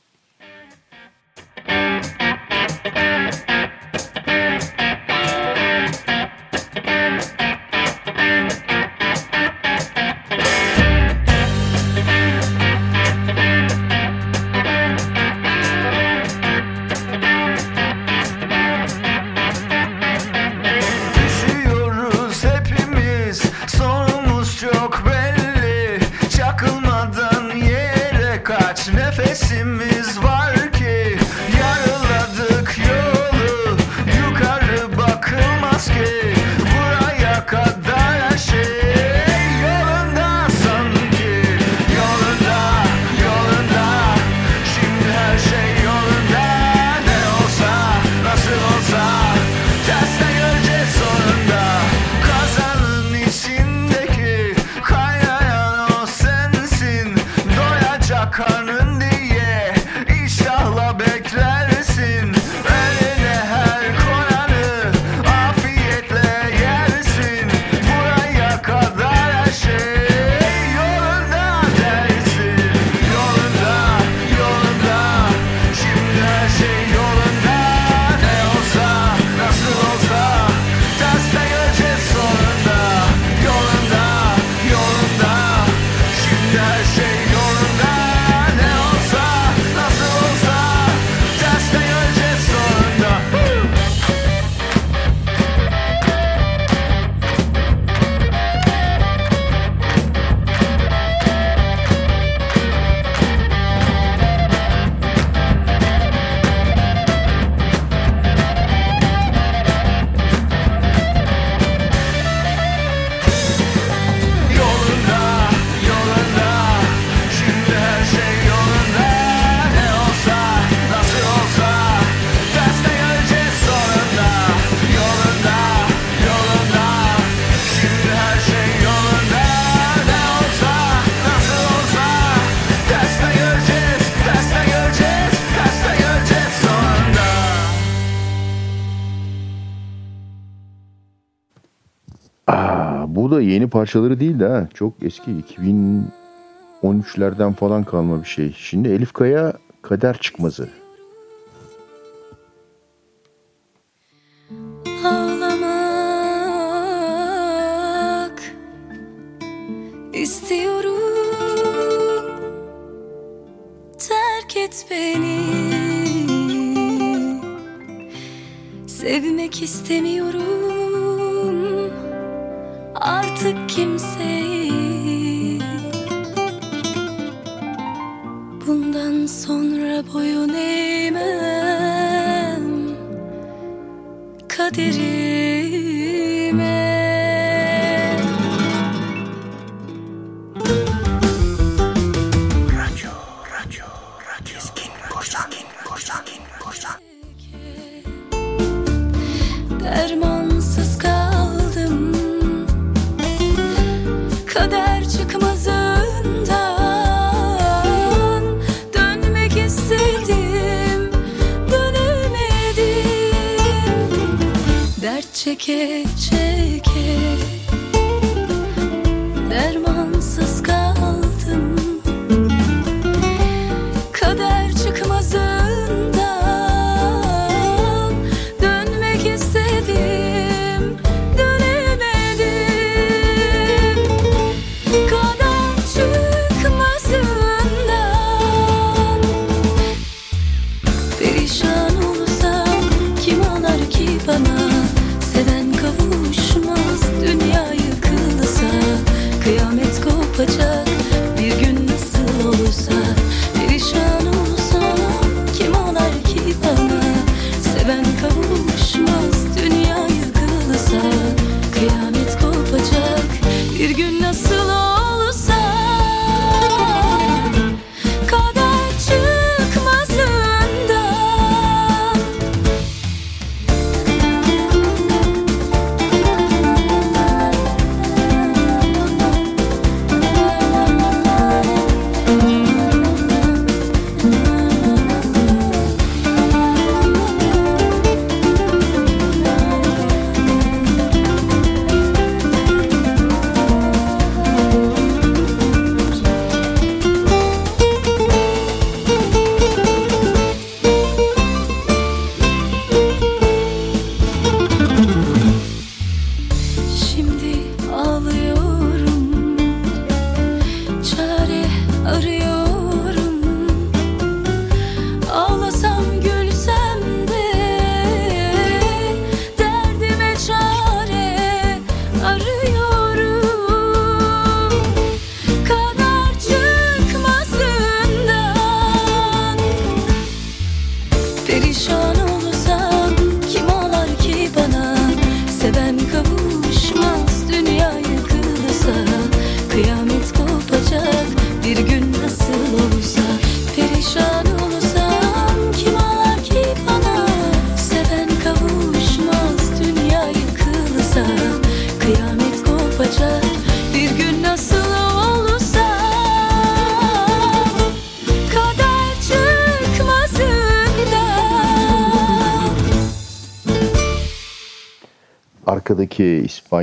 Yeni parçaları değil de ha. Çok eski 2013'lerden falan kalma bir şey. Şimdi Elif Kaya Kader Çıkmazı.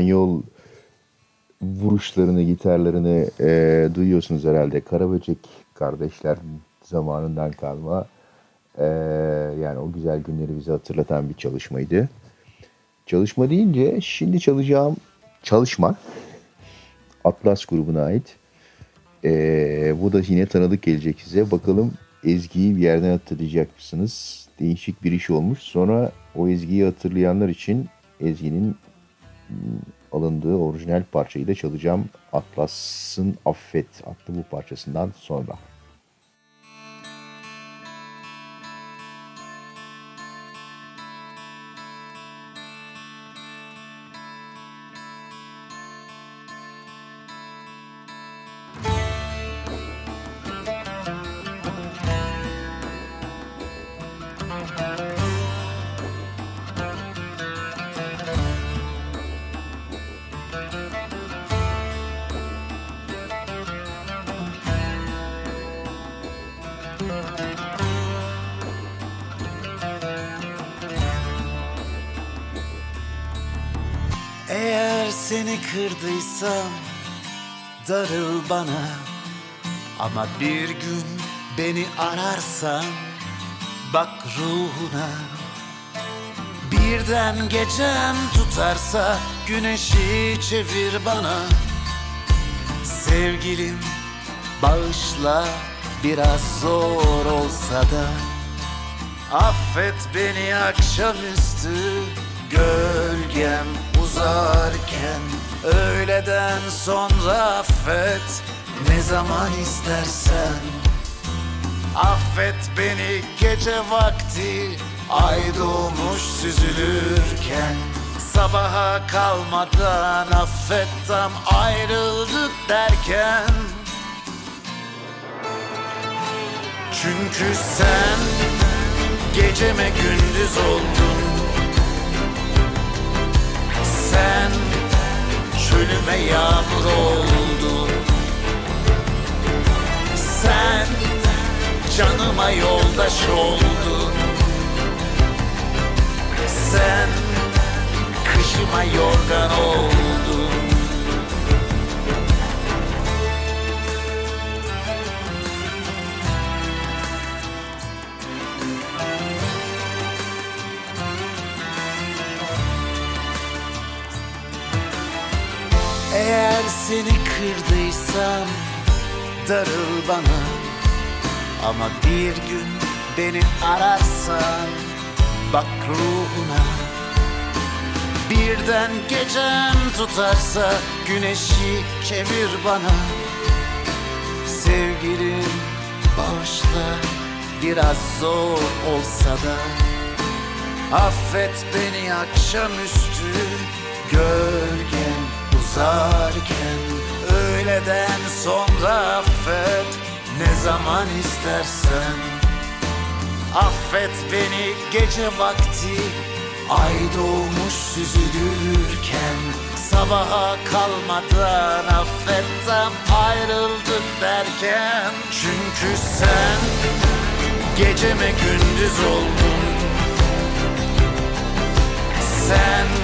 İspanyol vuruşlarını, gitarlarını e, duyuyorsunuz herhalde. Karaböcek kardeşler zamanından kalma. E, yani o güzel günleri bize hatırlatan bir çalışmaydı. Çalışma deyince şimdi çalacağım çalışma Atlas grubuna ait. E, bu da yine tanıdık gelecek size. Bakalım Ezgi'yi bir yerden hatırlayacak mısınız? Değişik bir iş olmuş. Sonra o Ezgi'yi hatırlayanlar için Ezgi'nin alındığı orijinal parçayı da çalacağım. Atlas'ın Affet adlı bu parçasından sonra. Bana. Ama bir gün beni ararsan bak ruhuna. Birden gecem tutarsa güneşi çevir bana. Sevgilim bağışla biraz zor olsa da. Affet beni akşamüstü gölgem uzarken Öğleden sonra affet ne zaman istersen. Affet beni gece vakti ay doğmuş süzülürken. Sabaha kalmadan affet tam ayrıldık derken. Çünkü sen geceme gündüz oldun. Sen çölüme yağmur oldun Sen canıma yoldaş oldun. Sen kışıma yorgan oldun Eğer seni kırdıysam darıl bana. Ama bir gün beni ararsan bak ruhuna. Birden gecem tutarsa güneşi çevir bana. Sevgilim bağışla biraz zor olsa da. Affet beni akşamüstü gölgen uzarken Öğleden sonra affet ne zaman istersen. Affet beni gece vakti ay doğmuş süzülürken. Sabaha kalmadan affet tam ayrıldık derken. Çünkü sen geceme gündüz oldun. Sen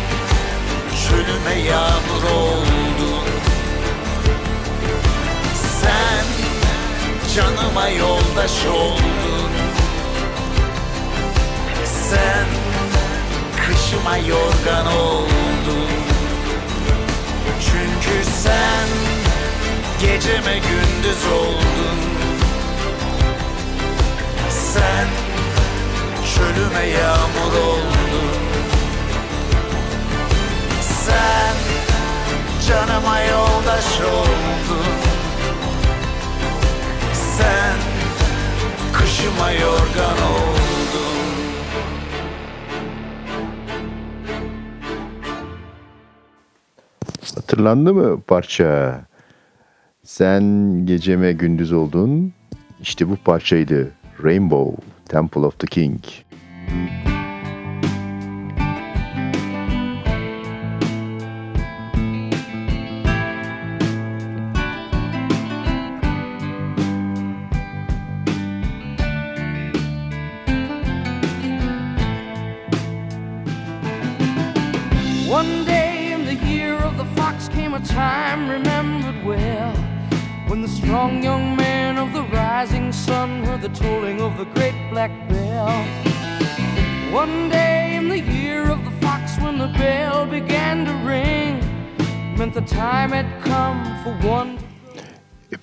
çölüme yağmur oldun. Sen canıma yoldaş oldun. Sen kışıma yorgan oldun. Çünkü sen geceme gündüz oldun. Sen çölüme yağmur oldun Sen canıma yoldaş oldun Sen kışıma yorgan oldun Hatırlandı mı parça? Sen geceme gündüz oldun. İşte bu parçaydı. Rainbow, Temple of the King. One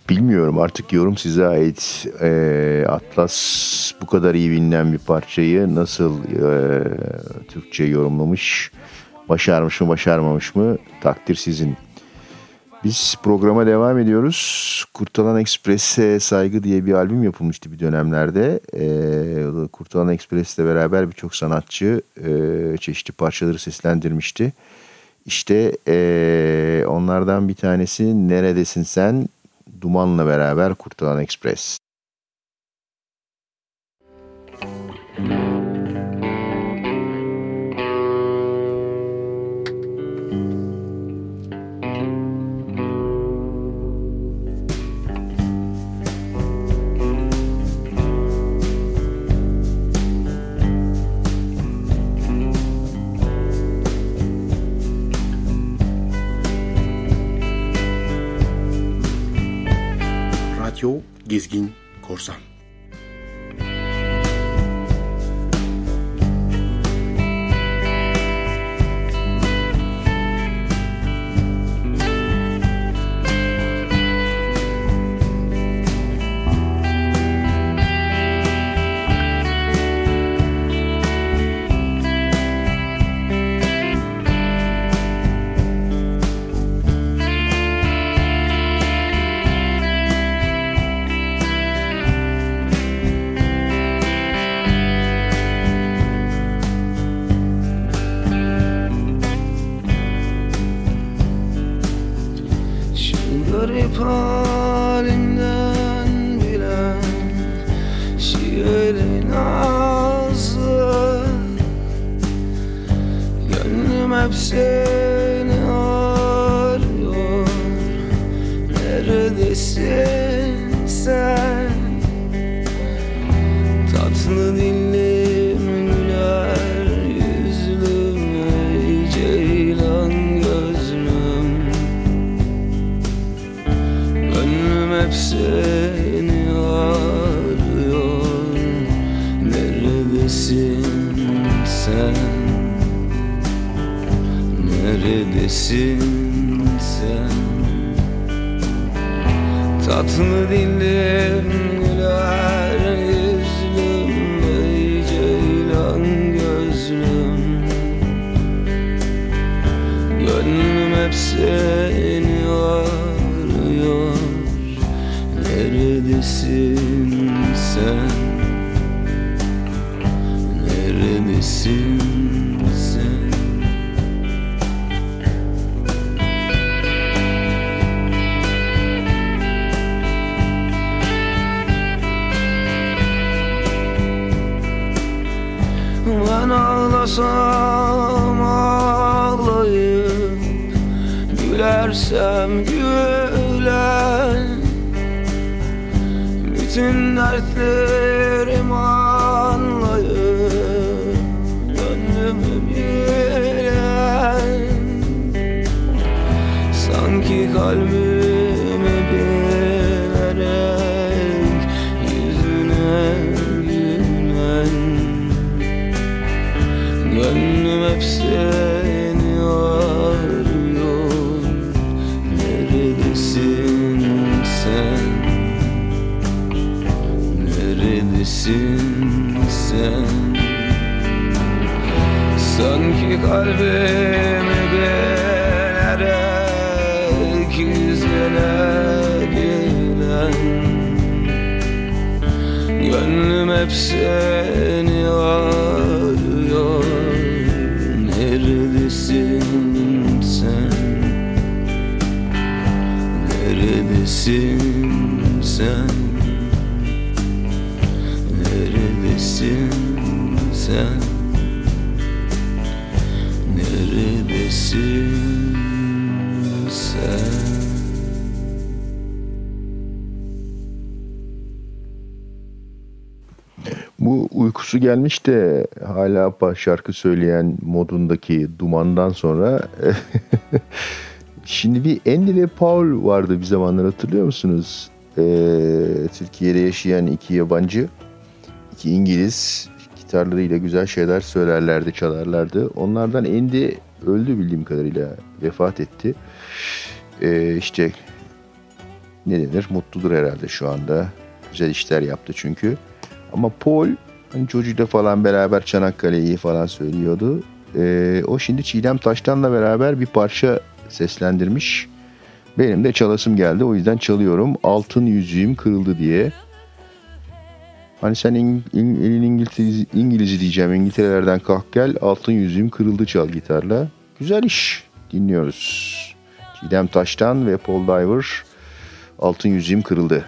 Bilmiyorum artık yorum size ait. Ee, Atlas bu kadar iyi bilinen bir parçayı nasıl e, Türkçe yorumlamış, başarmış mı başarmamış mı takdir sizin. Biz programa devam ediyoruz. Kurtalan Ekspres'e Saygı diye bir albüm yapılmıştı bir dönemlerde. Ee, Kurtalan Ekspres'le beraber birçok sanatçı e, çeşitli parçaları seslendirmişti. İşte e, onlardan bir tanesi Neredesin Sen? Duman'la beraber Kurtalan Radyo Gezgin Korsan. Neredesin sen? Tatlı dillim güler yüzlüm Ey ceylan gözlüm. Gönlüm hep seni arıyor. Neredesin sen Bütün dertlerimi kalbimi bilerek Yüzüne gülen Gönlüm hep seni Uykusu gelmiş de hala şarkı söyleyen modundaki dumandan sonra şimdi bir Andy ve Paul vardı bir zamanlar hatırlıyor musunuz? Ee, Türkiye'de yaşayan iki yabancı, iki İngiliz gitarlarıyla güzel şeyler söylerlerdi, çalarlardı. Onlardan Andy öldü bildiğim kadarıyla vefat etti. Ee, işte ne denir mutludur herhalde şu anda. Güzel işler yaptı çünkü. Ama Paul hani çocuğuyla falan beraber Çanakkale'yi falan söylüyordu. Ee, o şimdi Çiğdem Taştan'la beraber bir parça seslendirmiş. Benim de çalasım geldi o yüzden çalıyorum. Altın yüzüğüm kırıldı diye. Hani sen İng- İng- elin İngiliz, İngiliz'i diyeceğim. İngiltere'lerden kalk gel. Altın yüzüğüm kırıldı çal gitarla. Güzel iş. Dinliyoruz. Çiğdem Taştan ve Paul Diver. Altın yüzüğüm kırıldı.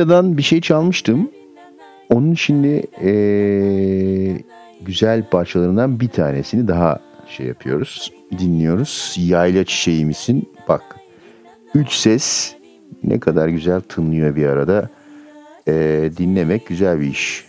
Samida'dan bir şey çalmıştım. Onun şimdi eee, güzel parçalarından bir tanesini daha şey yapıyoruz. Dinliyoruz. Yayla çiçeğimizin bak. Üç ses ne kadar güzel tınlıyor bir arada. Eee, dinlemek güzel bir iş.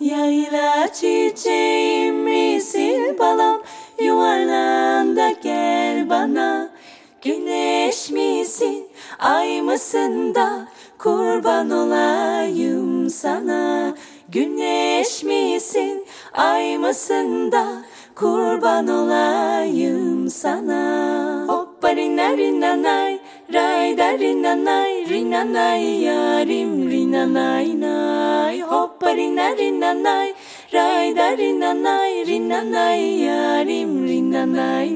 Yayla çiçeğim misin balam, yuvarlan da gel bana. Güneş misin, ay mısın da kurban olayım sana. Güneş misin, ay mısın da kurban olayım sana. Hoppa rina rina nay, ray da rina nay, rina nay yarim rina nay nay. Hoppa rina rina nay, ray da rina nay, rina nay yarim rina nay.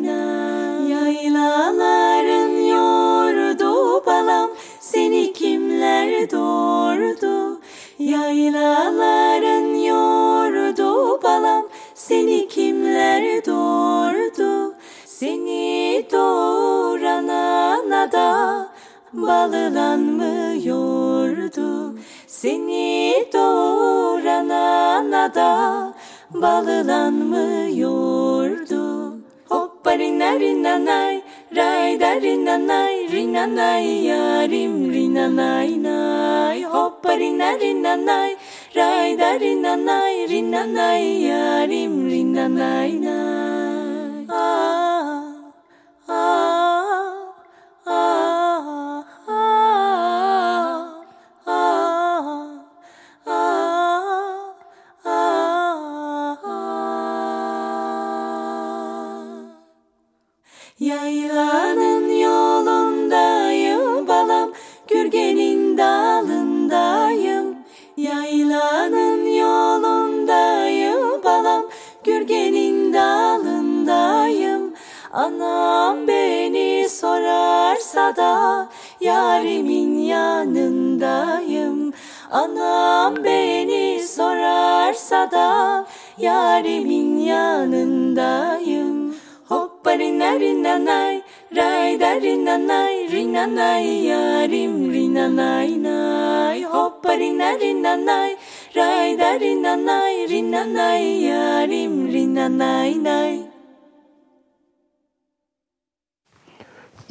Yaylaların yordu balam Seni kimler doğurdu Yaylaların yordu balam Seni kimler doğurdu Seni doğuran ana da Balılanmıyordu Seni doğuran ana da Balılanmıyordu Hoppa rina rina nay, ray da rinana rinanay rinanay yarim rinanay nay. Hoppa rina rinanay rayda rinanay rinanay yarim rinanay nay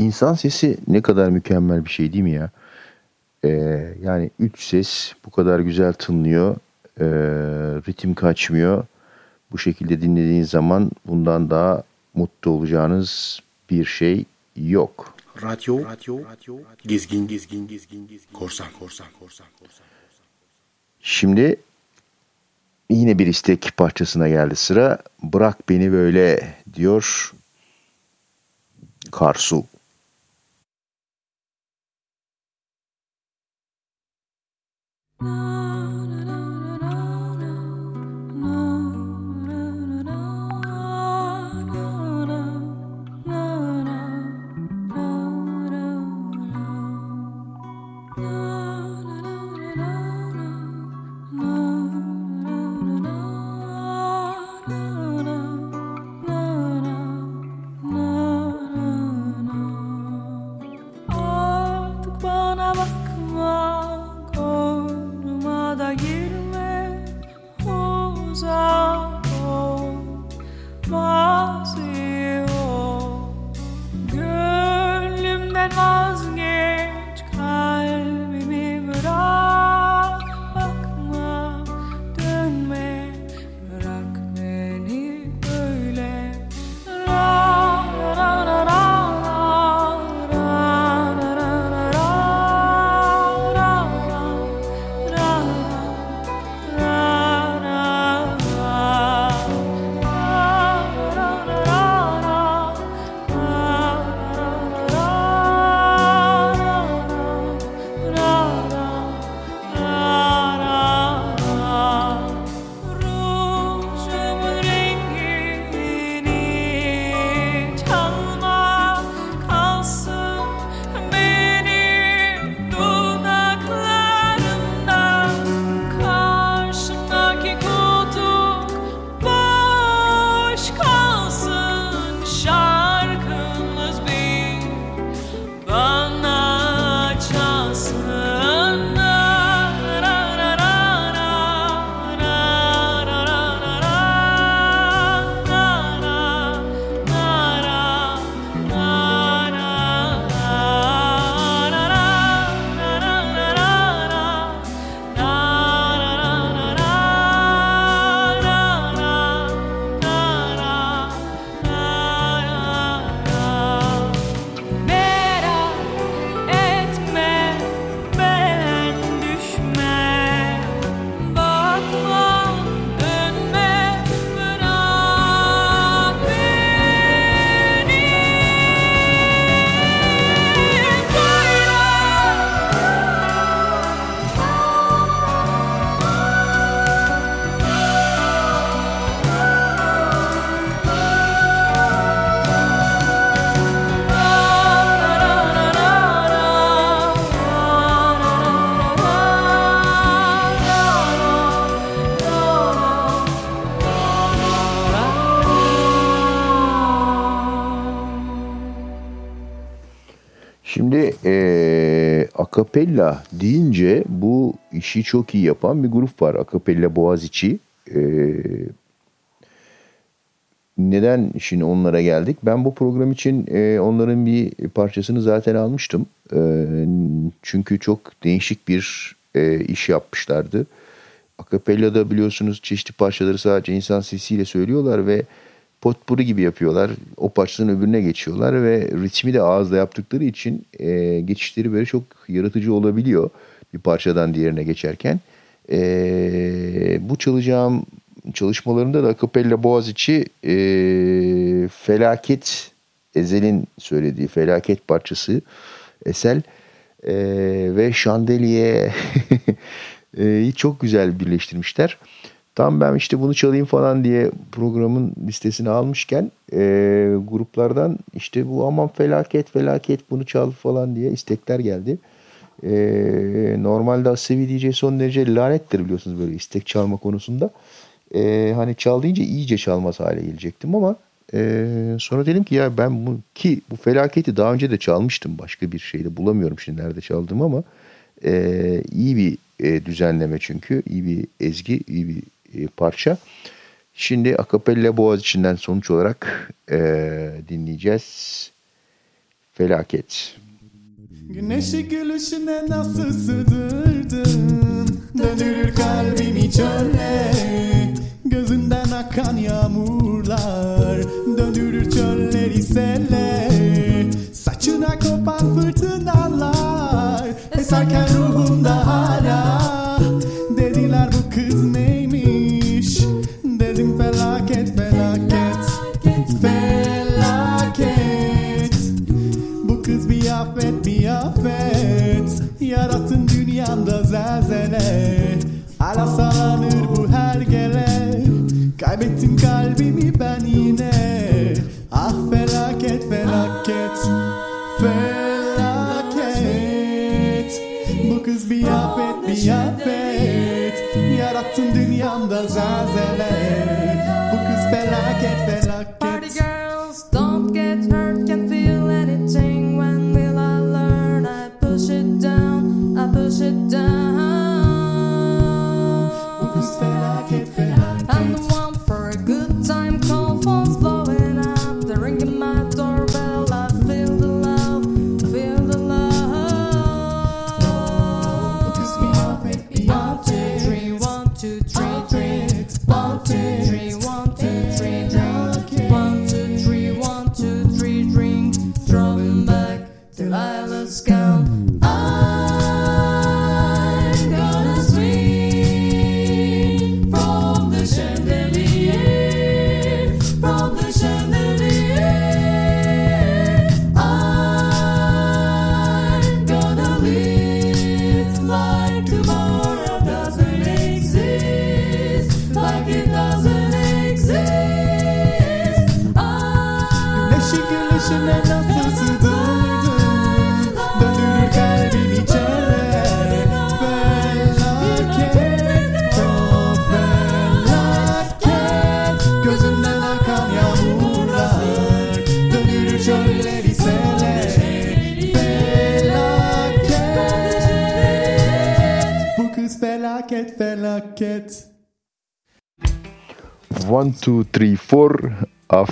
İnsan sesi ne kadar mükemmel bir şey değil mi ya? Ee, yani üç ses bu kadar güzel tınlıyor. Ee, ritim kaçmıyor. Bu şekilde dinlediğiniz zaman bundan daha mutlu olacağınız bir şey yok. Radyo, radyo, radyo, gezgin, gezgin, gezgin, gezgin, korsan, korsan, korsan, korsan. Şimdi yine bir istek parçasına geldi sıra. Bırak beni böyle diyor Karsu. Artık akapella deyince bu işi çok iyi yapan bir grup var. Akapella Boğaziçi. Eee neden şimdi onlara geldik? Ben bu program için e, onların bir parçasını zaten almıştım. E, çünkü çok değişik bir e, iş yapmışlardı. Akapella'da biliyorsunuz çeşitli parçaları sadece insan sesiyle söylüyorlar ve potpuri gibi yapıyorlar. O parçanın öbürüne geçiyorlar ve ritmi de ağızla yaptıkları için e, geçişleri böyle çok yaratıcı olabiliyor bir parçadan diğerine geçerken. E, bu çalacağım çalışmalarında da Akapella Boğaziçi e, Felaket Ezel'in söylediği Felaket parçası Esel e, ve Şandeliye e, çok güzel birleştirmişler. Tam ben işte bunu çalayım falan diye programın listesini almışken e, gruplardan işte bu aman felaket felaket bunu çal falan diye istekler geldi. E, normalde Asevi DJ son derece lanettir biliyorsunuz böyle istek çalma konusunda. E, hani çal deyince iyice çalmaz hale gelecektim ama e, sonra dedim ki ya ben bu ki bu felaketi daha önce de çalmıştım başka bir şeyde bulamıyorum şimdi nerede çaldım ama e, iyi bir e, düzenleme çünkü iyi bir ezgi iyi bir e, parça. Şimdi Akapella Boğaz içinden sonuç olarak e, dinleyeceğiz. Felaket. Güneşi gülüşüne nasıl sığdırdın Döndürür kalbimi çöle Gözünden akan yağmurlar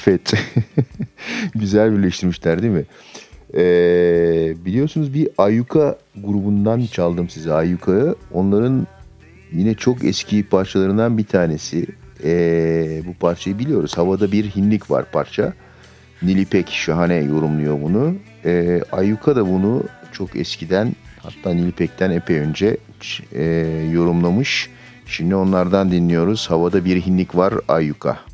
Afet. Güzel birleştirmişler değil mi? Ee, biliyorsunuz bir Ayuka grubundan çaldım size Ayuka'yı. Onların yine çok eski parçalarından bir tanesi. Ee, bu parçayı biliyoruz. Havada bir hinlik var parça. Nilipek şahane yorumluyor bunu. Ee, Ayuka da bunu çok eskiden hatta Nilipek'ten epey önce e, yorumlamış. Şimdi onlardan dinliyoruz. Havada bir hinlik var Ayuka.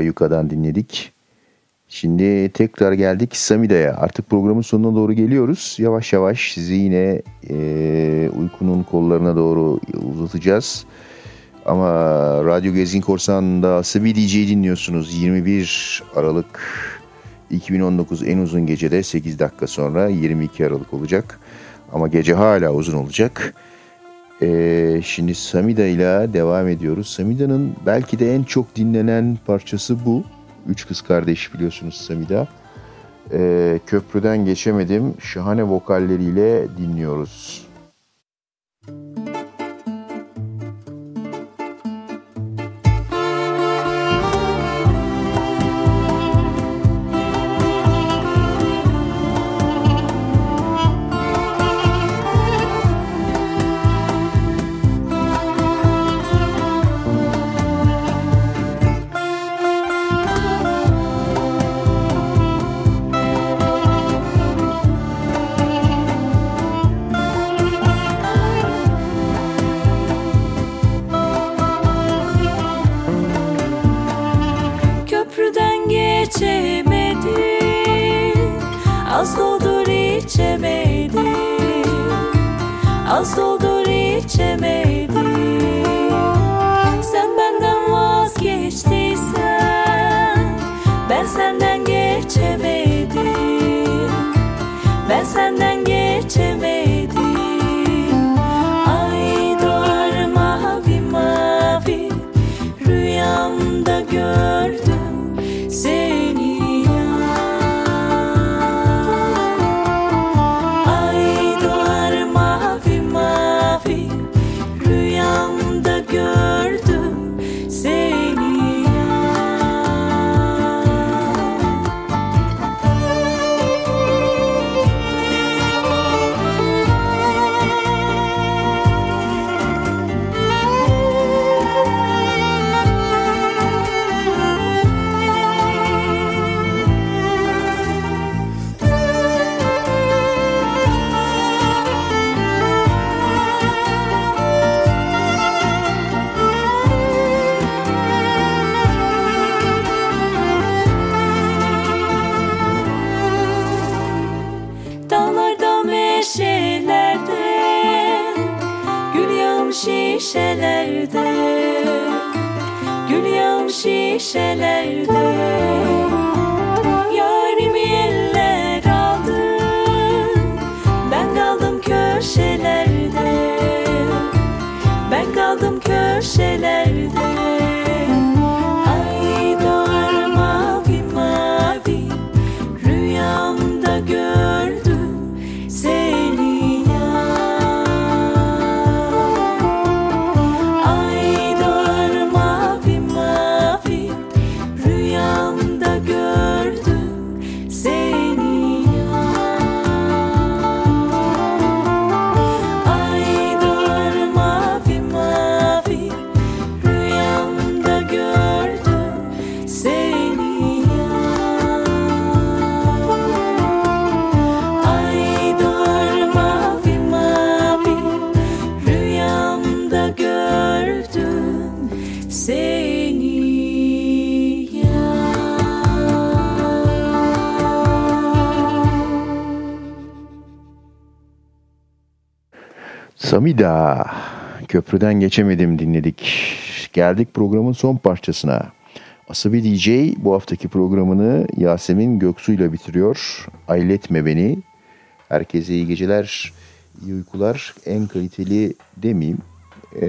Ayyuka'dan dinledik. Şimdi tekrar geldik Samida'ya. Artık programın sonuna doğru geliyoruz. Yavaş yavaş sizi yine e, uykunun kollarına doğru uzatacağız. Ama Radyo Gezgin Korsan'da Sabi DJ dinliyorsunuz. 21 Aralık 2019 en uzun gecede 8 dakika sonra 22 Aralık olacak. Ama gece hala uzun olacak. Ee, şimdi Samida ile devam ediyoruz. Samida'nın belki de en çok dinlenen parçası bu. Üç kız kardeş biliyorsunuz Samida. Ee, köprüden geçemedim. Şahane vokalleriyle dinliyoruz. Köprüden Köprüden geçemedim dinledik. Geldik programın son parçasına. Asabi DJ bu haftaki programını Yasemin Göksu ile bitiriyor. Ayletme beni. Herkese iyi geceler, iyi uykular. En kaliteli demeyeyim. Ee,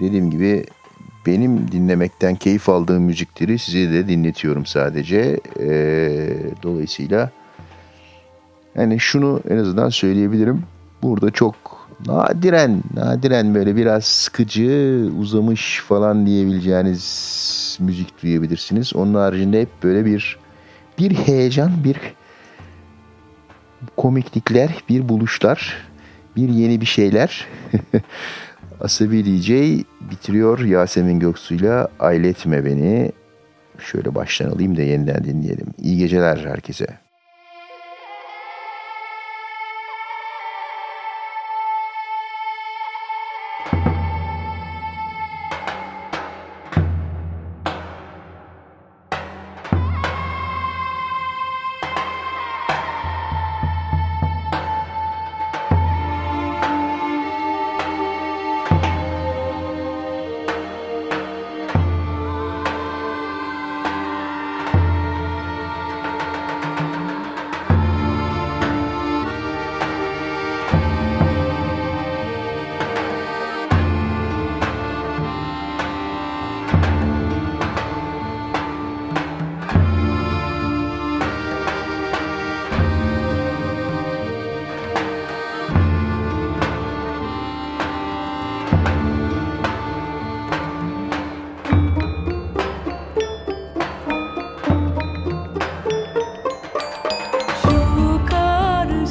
dediğim gibi benim dinlemekten keyif aldığım müzikleri size de dinletiyorum sadece. Ee, dolayısıyla yani şunu en azından söyleyebilirim. Burada çok nadiren, nadiren böyle biraz sıkıcı, uzamış falan diyebileceğiniz müzik duyabilirsiniz. Onun haricinde hep böyle bir bir heyecan, bir komiklikler, bir buluşlar, bir yeni bir şeyler. Asabi DJ bitiriyor Yasemin Göksu'yla Ailetme Beni. Şöyle baştan alayım da yeniden dinleyelim. İyi geceler herkese.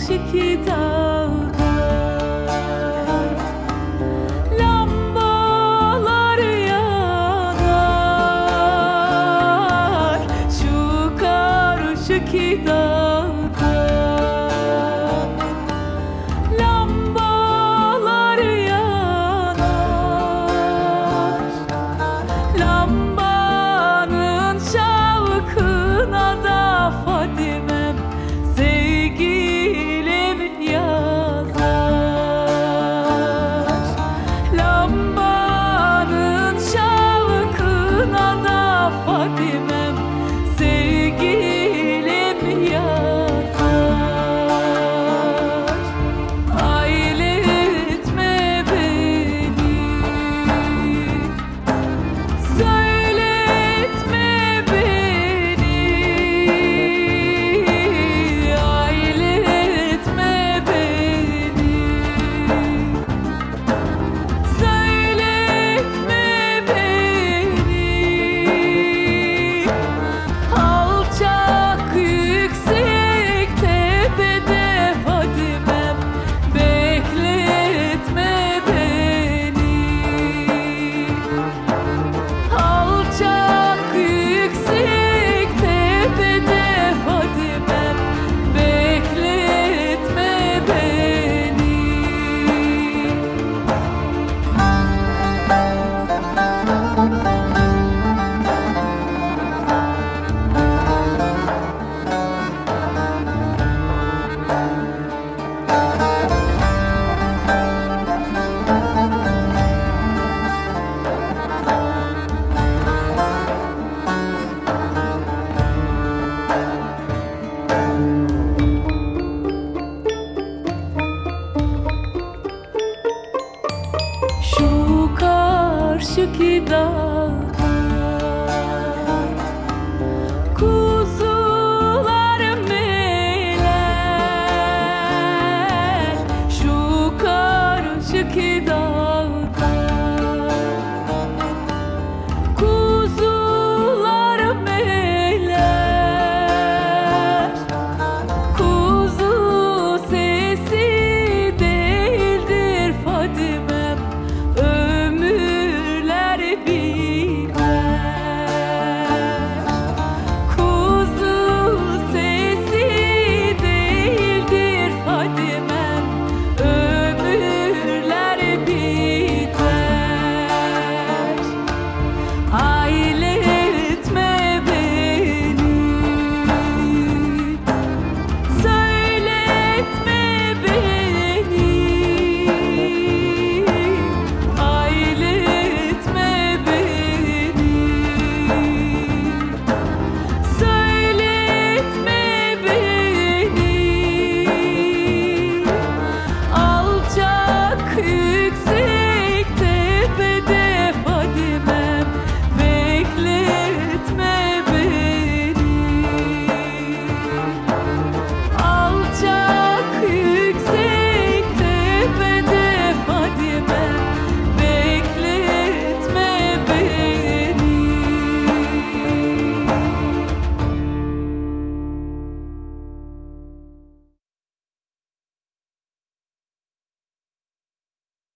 chiquita.